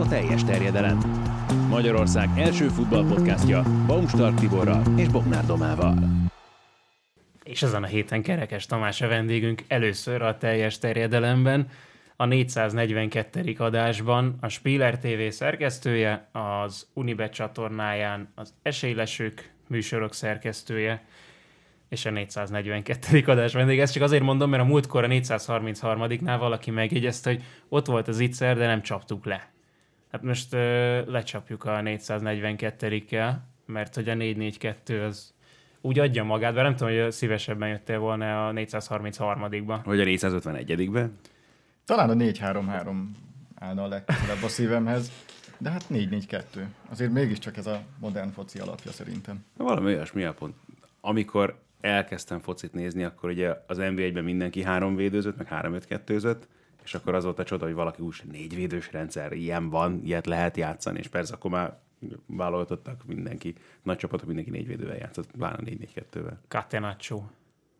a teljes terjedelem. Magyarország első futballpodcastja Baumstark Tiborral és Bognár Domával. És ezen a héten Kerekes Tamás a vendégünk először a teljes terjedelemben, a 442. adásban a Spiller TV szerkesztője, az Unibet csatornáján az Esélylesők műsorok szerkesztője, és a 442. adás vendég. Ezt csak azért mondom, mert a múltkor a 433-nál valaki megjegyezte, hogy ott volt az ittszer, de nem csaptuk le. Hát most ö, lecsapjuk a 442-kel, mert hogy a 442 az úgy adja magát, de nem tudom, hogy szívesebben jöttél volna a 433-ba. Vagy a 451-be. Talán a 4-3-3 állna a legközelebb a szívemhez, de hát 4-4-2. Azért mégiscsak ez a modern foci alapja szerintem. Valami olyasmi a pont. Amikor elkezdtem focit nézni, akkor ugye az NBA-ben mindenki három védőzött, meg három öt kettőzött, és akkor az volt a csoda, hogy valaki úgy, négy védős rendszer, ilyen van, ilyet lehet játszani, és persze akkor már válogatottak mindenki, nagy csapatok mindenki négy védővel játszott, pláne négy négy kettővel. Catenaccio.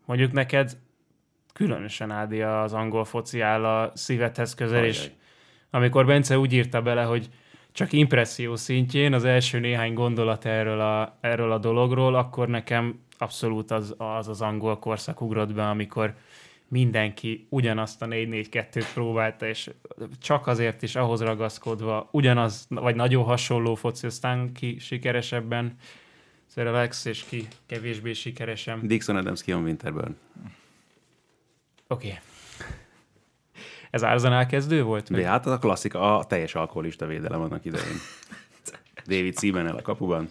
Mondjuk neked különösen Ádi az angol foci áll a szívedhez közel, Ajaj. és amikor Bence úgy írta bele, hogy csak impresszió szintjén az első néhány gondolat erről a, erről a dologról, akkor nekem abszolút az, az az angol korszak ugrott be, amikor mindenki ugyanazt a 4-4-2-t próbálta, és csak azért is ahhoz ragaszkodva ugyanaz, vagy nagyon hasonló foci, aztán ki sikeresebben, Sir Alex, és ki kevésbé sikeresen. Dixon Adams, Keon Winterburn. Oké. Okay. Ez Arsenal kezdő volt? De hát az a klasszik, a teljes alkoholista védelem annak idején. David Seaman a kapuban.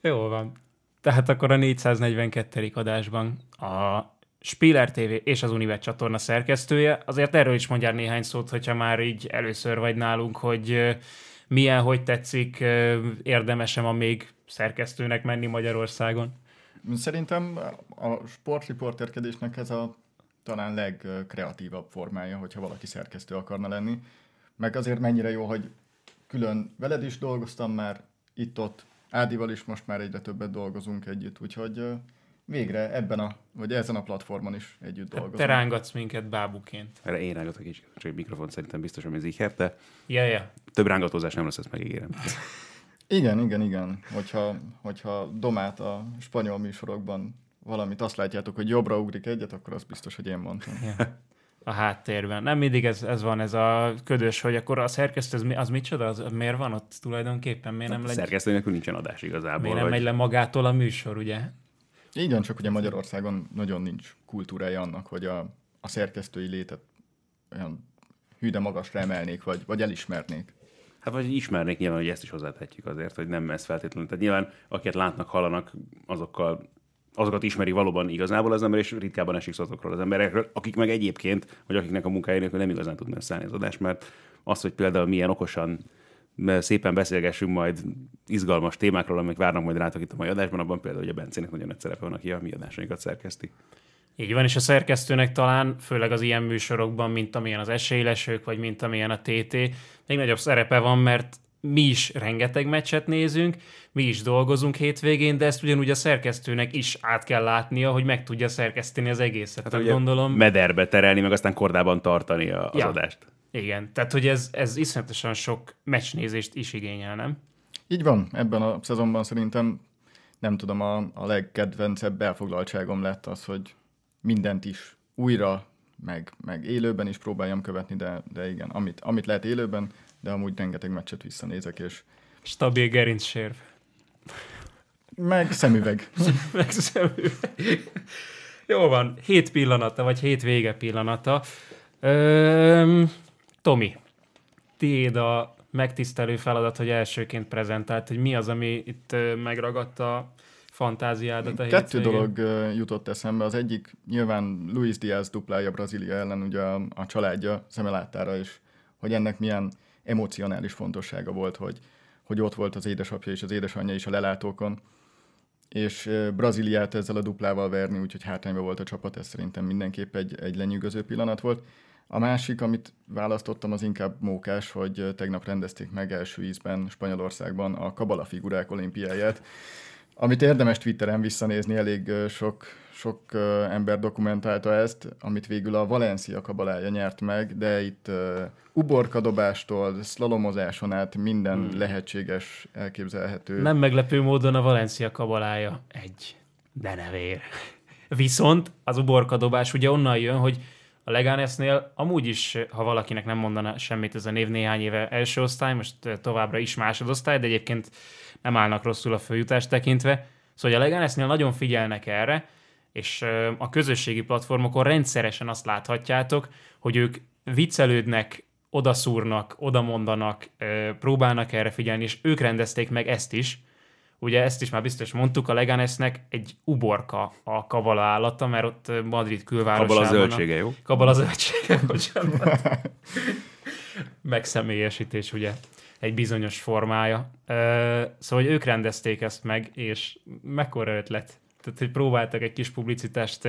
Jó van. Tehát akkor a 442. adásban a Spiller TV és az Univet csatorna szerkesztője. Azért erről is mondjál néhány szót, hogyha már így először vagy nálunk, hogy milyen, hogy tetszik, érdemesem a még szerkesztőnek menni Magyarországon. Szerintem a sportriporterkedésnek ez a talán legkreatívabb formája, hogyha valaki szerkesztő akarna lenni. Meg azért mennyire jó, hogy külön veled is dolgoztam már itt-ott, Ádival is most már egyre többet dolgozunk együtt, úgyhogy végre ebben a, vagy ezen a platformon is együtt Te dolgozunk. rángatsz minket bábuként. Erre én rángatok is, csak egy mikrofon szerintem biztos, hogy ez így de Ja, ja. több rángatózás nem lesz, ezt megígérem. Igen, igen, igen. Hogyha, hogyha Domát a spanyol műsorokban valamit azt látjátok, hogy jobbra ugrik egyet, akkor az biztos, hogy én mondtam. ja. A háttérben. Nem mindig ez, ez van, ez a ködös, hogy akkor a szerkesztő, az, mi- az micsoda? Az, miért van ott tulajdonképpen? Miért nem, legy, Szerkesztő nélkül nincsen adás igazából. miért nem vagy- megy le magától a műsor, ugye? Így van, csak ugye Magyarországon nagyon nincs kultúrája annak, hogy a, a szerkesztői létet olyan hű de magasra emelnék, vagy, vagy elismernék. Hát vagy ismernék nyilván, hogy ezt is hozzátehetjük azért, hogy nem ez feltétlenül. Tehát nyilván, akiket látnak, hallanak, azokkal azokat ismeri valóban igazából az ember, és ritkában esik azokról az emberekről, akik meg egyébként, vagy akiknek a munkája nélkül nem igazán tud messzállni az adás, mert az, hogy például milyen okosan szépen beszélgessünk majd izgalmas témákról, amik várnak majd rátok itt a mai adásban, abban például hogy a Bencének nagyon nagy szerepe van, aki a mi adásainkat szerkeszti. Így van, és a szerkesztőnek talán, főleg az ilyen műsorokban, mint amilyen az esélylesők, vagy mint amilyen a TT, még nagyobb szerepe van, mert mi is rengeteg meccset nézünk, mi is dolgozunk hétvégén, de ezt ugyanúgy a szerkesztőnek is át kell látnia, hogy meg tudja szerkeszteni az egészet. Hát, gondolom, Mederbe terelni, meg aztán kordában tartani a- az Ja. adást. igen. Tehát, hogy ez, ez iszonyatosan sok meccsnézést is igényel, nem? Így van, ebben a szezonban szerintem nem tudom, a, a legkedvencebb elfoglaltságom lett az, hogy mindent is újra, meg, meg élőben is próbáljam követni, de, de igen, amit, amit lehet élőben, de amúgy rengeteg meccset visszanézek, és Stabil gerincsérv. meg szemüveg. Megszemű. Jó van, hét pillanata, vagy hét vége pillanata. Öm, Tomi, tiéd a megtisztelő feladat, hogy elsőként prezentált, hogy mi az, ami itt megragadta a fantáziádat a Kettő hétvégén? dolog jutott eszembe. Az egyik nyilván Luis Diaz duplája Brazília ellen, ugye a, a családja szemelátára, és hogy ennek milyen emocionális fontossága volt, hogy, hogy ott volt az édesapja és az édesanyja is a lelátókon, és Brazíliát ezzel a duplával verni, úgyhogy hátrányban volt a csapat, ez szerintem mindenképp egy, egy lenyűgöző pillanat volt. A másik, amit választottam, az inkább mókás, hogy tegnap rendezték meg első ízben Spanyolországban a kabala figurák olimpiáját, Amit érdemes Twitteren visszanézni, elég sok, sok ember dokumentálta ezt, amit végül a Valencia kabalája nyert meg, de itt uborkadobástól, szlalomozáson át minden hmm. lehetséges, elképzelhető. Nem meglepő módon a Valencia kabalája egy denevér. Viszont az uborkadobás ugye onnan jön, hogy a Leganesnél amúgy is, ha valakinek nem mondana semmit ez a név néhány éve első osztály, most továbbra is másodosztály, de egyébként nem állnak rosszul a följutást tekintve. Szóval a Leganesnél nagyon figyelnek erre, és a közösségi platformokon rendszeresen azt láthatjátok, hogy ők viccelődnek, odaszúrnak, odamondanak, próbálnak erre figyelni, és ők rendezték meg ezt is, ugye ezt is már biztos mondtuk, a Leganesnek egy uborka a kavala állata, mert ott Madrid külvárosában... Kabala zöldsége, jó? Kabala zöldsége, bocsánat. Megszemélyesítés, ugye, egy bizonyos formája. Szóval, hogy ők rendezték ezt meg, és mekkora ötlet. Tehát, hogy próbáltak egy kis publicitást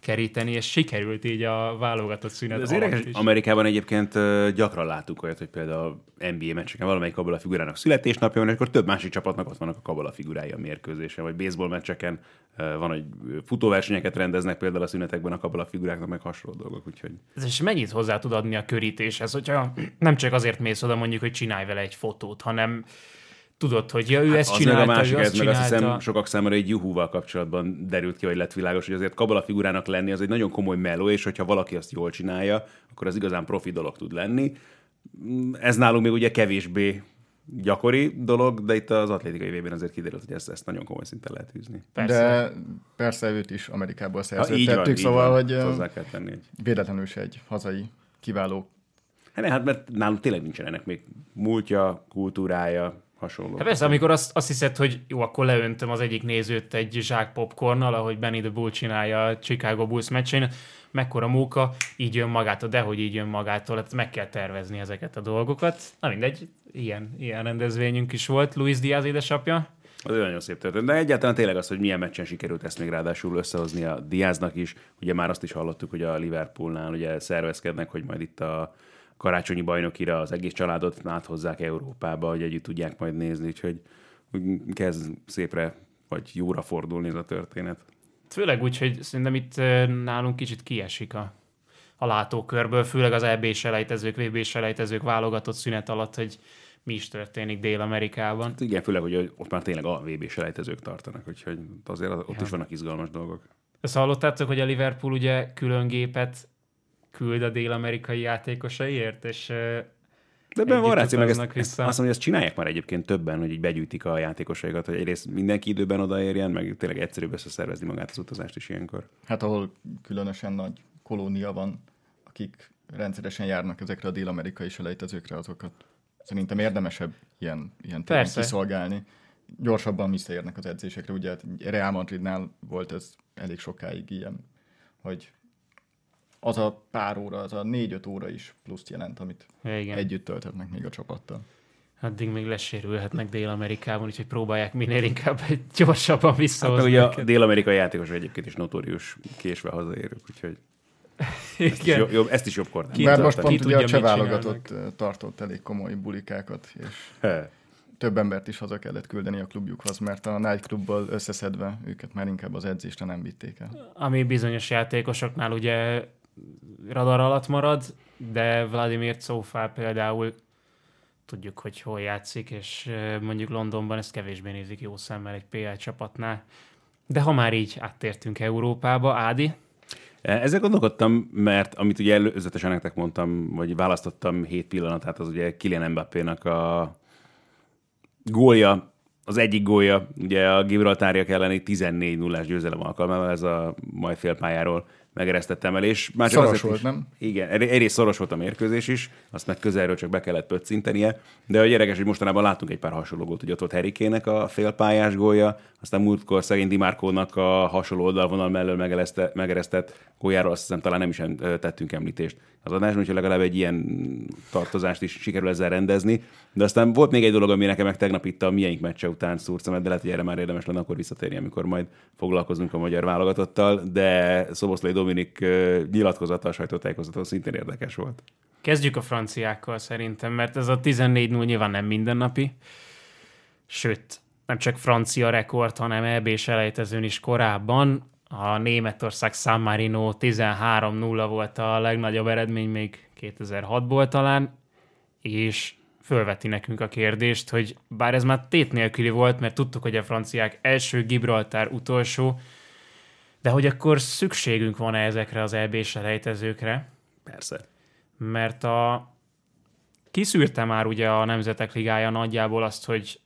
keríteni, és sikerült így a válogatott szünet az érdekes, is. Amerikában egyébként gyakran látunk olyat, hogy például NBA meccseken valamelyik kabala figurának születésnapja van, és akkor több másik csapatnak ott vannak a kabala figurái a mérkőzésen, vagy baseball meccseken van, hogy futóversenyeket rendeznek például a szünetekben a kabala figuráknak, meg hasonló dolgok, úgyhogy... Ez is mennyit hozzá tud adni a körítéshez, hogyha nem csak azért mész oda mondjuk, hogy csinálj vele egy fotót, hanem tudod, hogy ja, ő hát ezt csinálta, meg a másik, ő azt, meg azt hiszem sokak számára egy juhúval kapcsolatban derült ki, hogy lett világos, hogy azért kabala figurának lenni az egy nagyon komoly meló, és hogyha valaki azt jól csinálja, akkor az igazán profi dolog tud lenni. Ez nálunk még ugye kevésbé gyakori dolog, de itt az atlétikai évben azért kiderült, hogy ezt, ezt nagyon komoly szinten lehet űzni. Persze. De persze őt is Amerikából szerződtettük, szóval, van, hogy hozzá kell tenni. Egy... Véletlenül se egy hazai kiváló. Hát, hát mert nálunk tényleg nincsen ennek még múltja, kultúrája, hasonló. Hát persze, amikor azt, azt hiszed, hogy jó, akkor leöntöm az egyik nézőt egy zsák popcornnal, ahogy Benny the Bull csinálja a Chicago Bulls meccsén, mekkora móka, így jön magától, de hogy így jön magától, hát meg kell tervezni ezeket a dolgokat. Na mindegy, ilyen, ilyen rendezvényünk is volt. Luis Diaz édesapja, az nagyon szép történet. De egyáltalán tényleg az, hogy milyen meccsen sikerült ezt még ráadásul összehozni a Diáznak is. Ugye már azt is hallottuk, hogy a Liverpoolnál ugye szervezkednek, hogy majd itt a karácsonyi bajnokira az egész családot áthozzák Európába, hogy együtt tudják majd nézni, úgyhogy kezd szépre vagy jóra fordulni ez a történet. Főleg úgy, hogy szerintem itt nálunk kicsit kiesik a, a látókörből, főleg az EB selejtezők, VB selejtezők válogatott szünet alatt, hogy mi is történik Dél-Amerikában. Hát igen, főleg, hogy ott már tényleg a VB selejtezők tartanak, úgyhogy azért ott ja. is vannak izgalmas dolgok. Ezt hallottátok, hogy a Liverpool ugye külön gépet küld a dél-amerikai játékosaiért, és de ebben van ráció, meg ezt, vissza. ezt, azt mondom, hogy ezt csinálják már egyébként többen, hogy így begyűjtik a játékosaikat, hogy egyrészt mindenki időben odaérjen, meg tényleg egyszerűbb összeszervezni magát az utazást is ilyenkor. Hát ahol különösen nagy kolónia van, akik rendszeresen járnak ezekre a dél-amerikai selejtezőkre, azokat szerintem érdemesebb ilyen, ilyen kiszolgálni. Gyorsabban visszaérnek az edzésekre, ugye hát Real Madridnál volt ez elég sokáig ilyen, hogy az a pár óra, az a négy-öt óra is pluszt jelent, amit igen. együtt tölthetnek még a csapattal. Addig még lesérülhetnek Dél-Amerikában, úgyhogy próbálják minél inkább gyorsabban visszahozni. Hát, ugye a dél-amerikai játékosok egyébként is notórius késve hazaérők, úgyhogy Igen. Ezt is jobb, jobb, ezt is jobb kornál. Mert most pont ugye a cseh válogatott tartott elég komoly bulikákat, és He. több embert is haza kellett küldeni a klubjukhoz, mert a Night Clubból összeszedve őket már inkább az edzésre nem vitték el. Ami bizonyos játékosoknál ugye radar alatt marad, de Vladimir Czófá például tudjuk, hogy hol játszik, és mondjuk Londonban ezt kevésbé nézik jó szemmel egy PL csapatnál. De ha már így áttértünk Európába, Ádi? E, ezzel gondolkodtam, mert amit ugye előzetesen nektek mondtam, vagy választottam hét pillanatát, az ugye Kylian Mbappé-nak a gólja, az egyik gólja, ugye a Gibraltáriak elleni 14 0 győzelem alkalmával, ez a majd félpályáról megeresztett emelés. Már csak szoros volt, is, nem? Igen, egyrészt szoros volt a mérkőzés is, azt meg közelről csak be kellett pöccintenie, de a gyerekes, hogy mostanában látunk egy pár hasonló gólt, hogy ott volt Herikének a félpályás gólja, aztán múltkor szegény Dimárkónak a hasonló oldalvonal mellől megeresztett góljáról azt hiszem talán nem is tettünk említést az adásban, hogy legalább egy ilyen tartozást is sikerül ezzel rendezni. De aztán volt még egy dolog, ami nekem meg tegnap itt a miénk meccse után szúrtam, de lehet, hogy erre már érdemes lenne akkor visszatérni, amikor majd foglalkozunk a magyar válogatottal, de Szoboszlai Dominik nyilatkozata a sajtótájékozaton szintén érdekes volt. Kezdjük a franciákkal szerintem, mert ez a 14 0 nyilván nem mindennapi, sőt, nem csak francia rekord, hanem EB-s elejtezőn is korábban. A Németország San Marino 13-0 volt a legnagyobb eredmény még 2006-ból talán, és fölveti nekünk a kérdést, hogy bár ez már tét nélküli volt, mert tudtuk, hogy a franciák első, Gibraltár utolsó, de hogy akkor szükségünk van-e ezekre az EB-s elejtezőkre? Persze. Mert a kiszűrte már ugye a Nemzetek Ligája nagyjából azt, hogy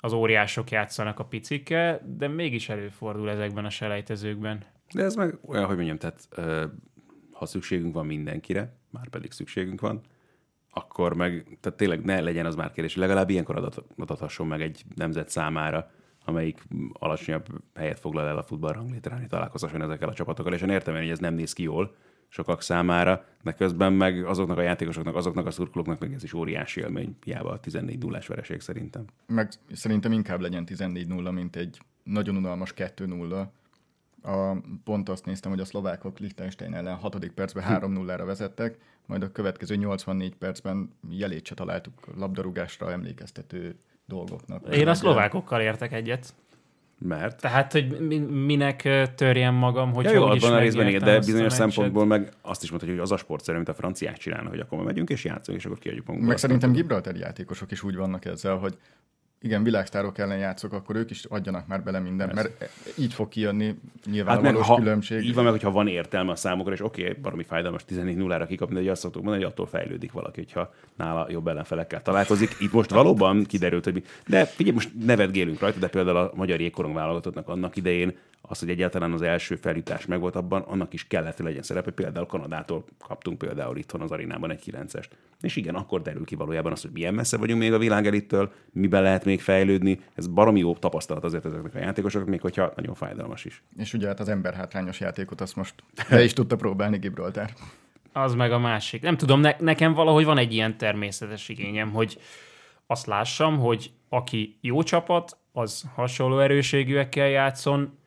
az óriások játszanak a picikkel, de mégis előfordul ezekben a selejtezőkben. De ez meg olyan, hogy mondjam, tehát ha szükségünk van mindenkire, már pedig szükségünk van, akkor meg, tehát tényleg ne legyen az már kérdés, legalább ilyenkor adat, adathasson meg egy nemzet számára, amelyik alacsonyabb helyet foglal el a futballranglétrán, találkozhasson ezekkel a csapatokkal, és én értem hogy ez nem néz ki jól sokak számára, de közben meg azoknak a játékosoknak, azoknak a szurkolóknak meg ez is óriási élmény, hiába a 14 0 vereség szerintem. Meg szerintem inkább legyen 14-0, mint egy nagyon unalmas 2-0. A, pont azt néztem, hogy a szlovákok Liechtenstein ellen 6. percben 3-0-ra vezettek, majd a következő 84 percben jelét se találtuk labdarúgásra emlékeztető dolgoknak. Én a szlovákokkal értek egyet. Mert? Tehát, hogy minek törjem magam, hogy ja, jó, abban a részben igen, de bizonyos szempontból meg azt is mondhatjuk, hogy az a sportszerű, mint a franciák csinálnak, hogy akkor megyünk és játszunk, és akkor kiadjuk magunkat. Meg szerintem Gibraltar játékosok is úgy vannak ezzel, hogy igen, világsztárok ellen játszok, akkor ők is adjanak már bele minden, mert így fog kijönni nyilván hát ha, különbség. Így van meg, hogyha van értelme a számokra, és oké, okay, baromi fájdalmas 14 0 kikapni, de azt szoktuk mondani, hogy attól fejlődik valaki, hogyha nála jobb ellenfelekkel találkozik. Itt most valóban kiderült, hogy mi. De figyelj, most nevetgélünk rajta, de például a magyar jégkorong válogatottnak annak idején az, hogy egyáltalán az első feljutás megvolt abban, annak is kellett, hogy legyen szerepe. Például Kanadától kaptunk például itthon az arénában egy 9-est. És igen, akkor derül ki valójában az, hogy milyen messze vagyunk még a világ elittől, miben lehet még fejlődni. Ez baromi jó tapasztalat azért ezeknek a játékosoknak, még hogyha nagyon fájdalmas is. És ugye hát az emberhátrányos játékot azt most le is tudta próbálni Gibraltár. Az meg a másik. Nem tudom, ne, nekem valahogy van egy ilyen természetes igényem, hogy azt lássam, hogy aki jó csapat, az hasonló erőségűekkel játszon,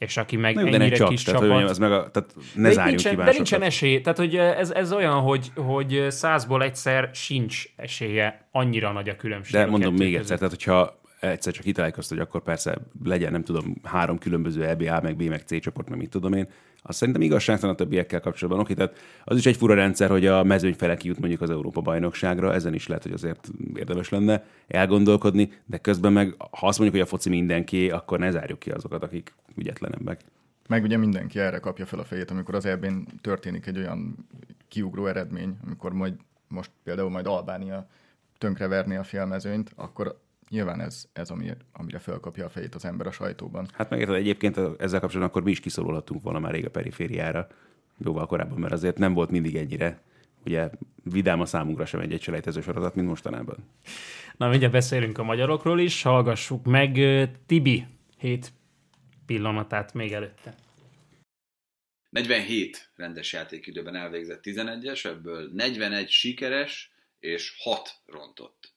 és aki meg Na, ennyire csak, kis tehát, csapat... Ez meg a, tehát ne de nincsen, de nincsen esély. Tehát, hogy ez, ez olyan, hogy, hogy százból egyszer sincs esélye, annyira nagy a különbség. De mondom még egyszer, tehát hogyha egyszer csak azt, hogy akkor persze legyen, nem tudom, három különböző EBA, meg B, meg C csoport, meg mit tudom én, azt szerintem igazságtalan a többiekkel kapcsolatban. Oké, tehát az is egy fura rendszer, hogy a mezőny fele kijut mondjuk az Európa bajnokságra, ezen is lehet, hogy azért érdemes lenne elgondolkodni, de közben meg, ha azt mondjuk, hogy a foci mindenki, akkor ne zárjuk ki azokat, akik ügyetlenebbek. Meg ugye mindenki erre kapja fel a fejét, amikor az eb történik egy olyan kiugró eredmény, amikor majd most például majd Albánia tönkreverni a félmezőnyt, akkor nyilván ez, ez ami, amire felkapja a fejét az ember a sajtóban. Hát megérted, egyébként ezzel kapcsolatban akkor mi is kiszorulhatunk volna már rég a perifériára, jóval korábban, mert azért nem volt mindig ennyire ugye vidám a számunkra sem egy egyselejtező sorozat, mint mostanában. Na, mindjárt beszélünk a magyarokról is, hallgassuk meg Tibi hét pillanatát még előtte. 47 rendes játékidőben elvégzett 11-es, ebből 41 sikeres és 6 rontott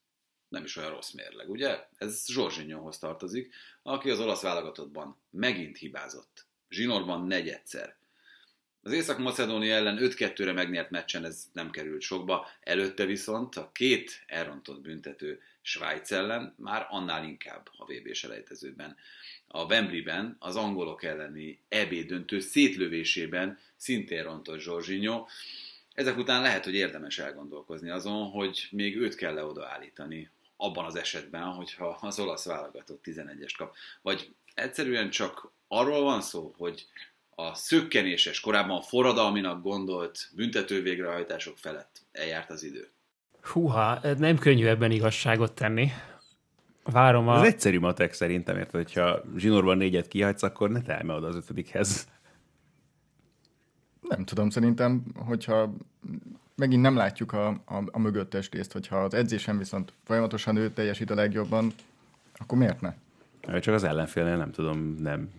nem is olyan rossz mérleg, ugye? Ez Zsorzsinyóhoz tartozik, aki az olasz válogatottban megint hibázott. Zsinorban negyedszer. Az Észak-Macedónia ellen 5-2-re megnyert meccsen ez nem került sokba, előtte viszont a két elrontott büntető Svájc ellen már annál inkább a vb selejtezőben. A Wembleyben az angolok elleni EB döntő szétlövésében szintén rontott Zsorzsinyó. Ezek után lehet, hogy érdemes elgondolkozni azon, hogy még őt kell le odaállítani abban az esetben, hogyha az olasz válogatott 11-est kap. Vagy egyszerűen csak arról van szó, hogy a szökkenéses, korábban forradalminak gondolt büntető végrehajtások felett eljárt az idő. Húha, nem könnyű ebben igazságot tenni. Várom a... Ez egyszerű matek szerintem, érted, hogyha zsinórban négyet kihagysz, akkor ne te oda az ötödikhez. Nem tudom, szerintem, hogyha megint nem látjuk a, a, a mögöttes részt, hogyha az edzésen viszont folyamatosan ő teljesít a legjobban, akkor miért ne? Csak az ellenfélnél nem tudom, nem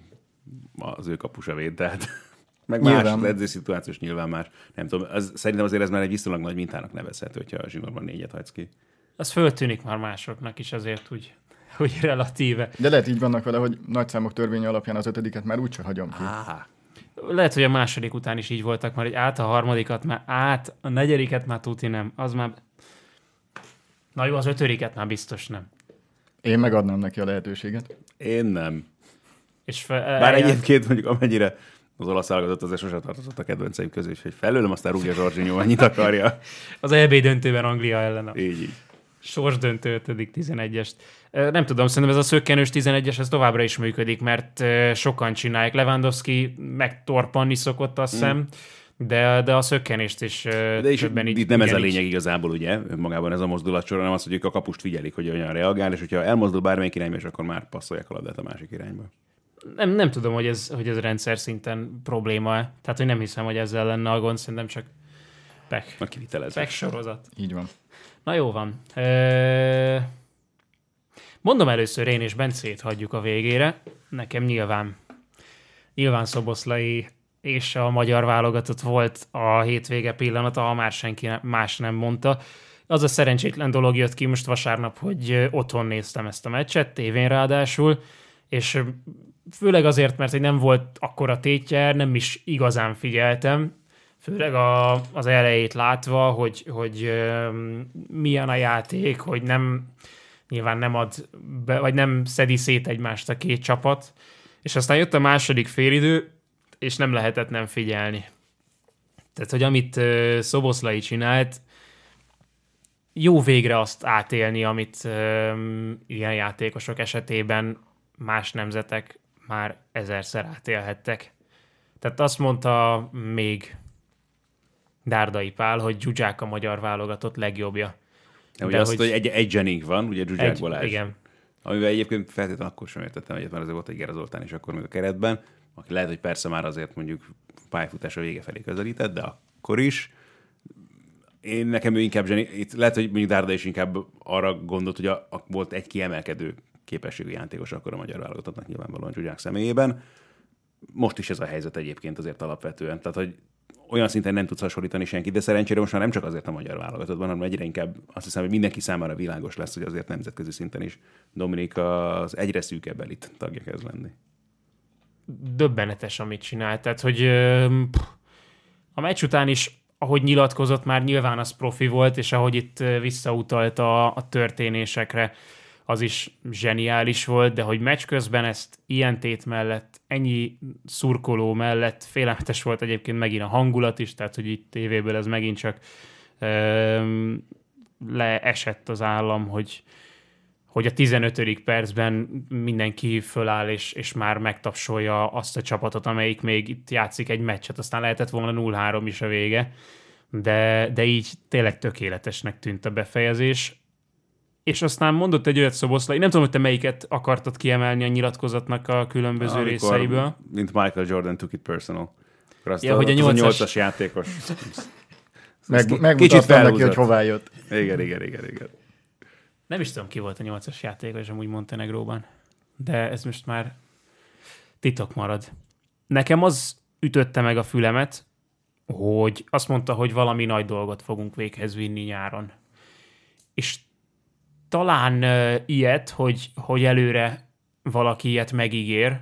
az ő kapusa véd, tehát meg nyilván. más az edző szituációs nyilván más. Nem tudom, az, szerintem azért ez már egy viszonylag nagy mintának nevezhető, hogyha a zsinórban négyet hagysz ki. Az föltűnik már másoknak is azért úgy, hogy relatíve. De lehet így vannak vele, hogy nagyszámok törvénye alapján az ötödiket már úgyse hagyom ki. Ah, lehet, hogy a második után is így voltak, mert egy át a harmadikat már át, a negyediket már tuti nem, az már... Na jó, az ötödiket már biztos nem. Én megadnám neki a lehetőséget. Én nem. És fe, Bár eljön- egyébként mondjuk amennyire az olasz válogatott azért sosem tartozott a kedvenceim közé, úgyhogy felőlem aztán rúgja Zsorzsinyó, annyit akarja. Az EB döntőben Anglia ellen a Így, így. sors döntő 5. 11-est. Nem tudom, szerintem ez a szökkenős 11-es ez továbbra is működik, mert sokan csinálják. Lewandowski megtorpanni szokott, azt hiszem, de, de a szökkenést is De is többen így, itt nem ez a lényeg igazából, ugye, magában ez a mozdulatcsor, hanem az, hogy ők a kapust figyelik, hogy olyan reagál, és hogyha elmozdul bármelyik irányba, és akkor már passzolják a labdát a másik irányba. Nem, nem tudom, hogy ez, hogy ez rendszer szinten probléma-e. Tehát, hogy nem hiszem, hogy ezzel lenne a gond, szerintem csak pek. A kivitelezés. Pek sorozat. Így van. Na jó van. Ö... Mondom először én és Bencét hagyjuk a végére. Nekem nyilván, nyilván Szoboszlai és a magyar válogatott volt a hétvége pillanata, ha már senki más nem mondta. Az a szerencsétlen dolog jött ki most vasárnap, hogy otthon néztem ezt a meccset, tévén ráadásul, és főleg azért, mert nem volt akkora tétje, nem is igazán figyeltem, főleg a, az elejét látva, hogy, hogy milyen a játék, hogy nem nyilván nem ad be, vagy nem szedi szét egymást a két csapat, és aztán jött a második félidő, és nem lehetett nem figyelni. Tehát, hogy amit Szoboszlai csinált, jó végre azt átélni, amit ilyen játékosok esetében más nemzetek már ezerszer átélhettek. Tehát azt mondta még Dárdai Pál, hogy Zsuzsák a magyar válogatott legjobbja. De, ugye De azt, hogy- hogy egy, egy Jennings van, ugye Zsuzsák Egy, Balázs. igen. Amivel egyébként feltétlenül akkor sem értettem egyet, mert azért volt egy Gera Zoltán is akkor még a keretben, aki lehet, hogy persze már azért mondjuk pályafutása vége felé közelített, de akkor is. Én nekem ő inkább zseni, itt lehet, hogy mondjuk Dárda is inkább arra gondolt, hogy a, a, volt egy kiemelkedő képességű játékos akkor a magyar válogatottnak nyilvánvalóan Zsuzsák személyében. Most is ez a helyzet egyébként azért alapvetően. Tehát, hogy olyan szinten nem tudsz hasonlítani senkit, de szerencsére most már nem csak azért a magyar válogatottban, hanem egyre inkább azt hiszem, hogy mindenki számára világos lesz, hogy azért nemzetközi szinten is Dominik az egyre szűkebb elit tagja kezd lenni. Döbbenetes, amit csinált. Tehát, hogy pff, a meccs után is, ahogy nyilatkozott, már nyilván az profi volt, és ahogy itt visszautalt a, a történésekre, az is zseniális volt, de hogy meccs közben ezt ilyen tét mellett, ennyi szurkoló mellett, félelmetes volt egyébként megint a hangulat is, tehát hogy itt tévéből ez megint csak öm, leesett az állam, hogy, hogy a 15. percben mindenki föláll, és, és már megtapsolja azt a csapatot, amelyik még itt játszik egy meccset, aztán lehetett volna 0-3 is a vége, de, de így tényleg tökéletesnek tűnt a befejezés. És aztán mondott egy olyat Szoboszlai, nem tudom, hogy te melyiket akartad kiemelni a nyilatkozatnak a különböző Amikor, részeiből. Mint Michael Jordan took it personal. Ja, a, hogy a nyolcas- nyolcas játékos. Meg, megmutattam neki, hogy hová jött. Igen, igen, igen, igen. Nem is tudom, ki volt a nyolcas játékos amúgy Montenegróban, de ez most már titok marad. Nekem az ütötte meg a fülemet, hogy azt mondta, hogy valami nagy dolgot fogunk véghez vinni nyáron. És talán uh, ilyet, hogy, hogy előre valaki ilyet megígér,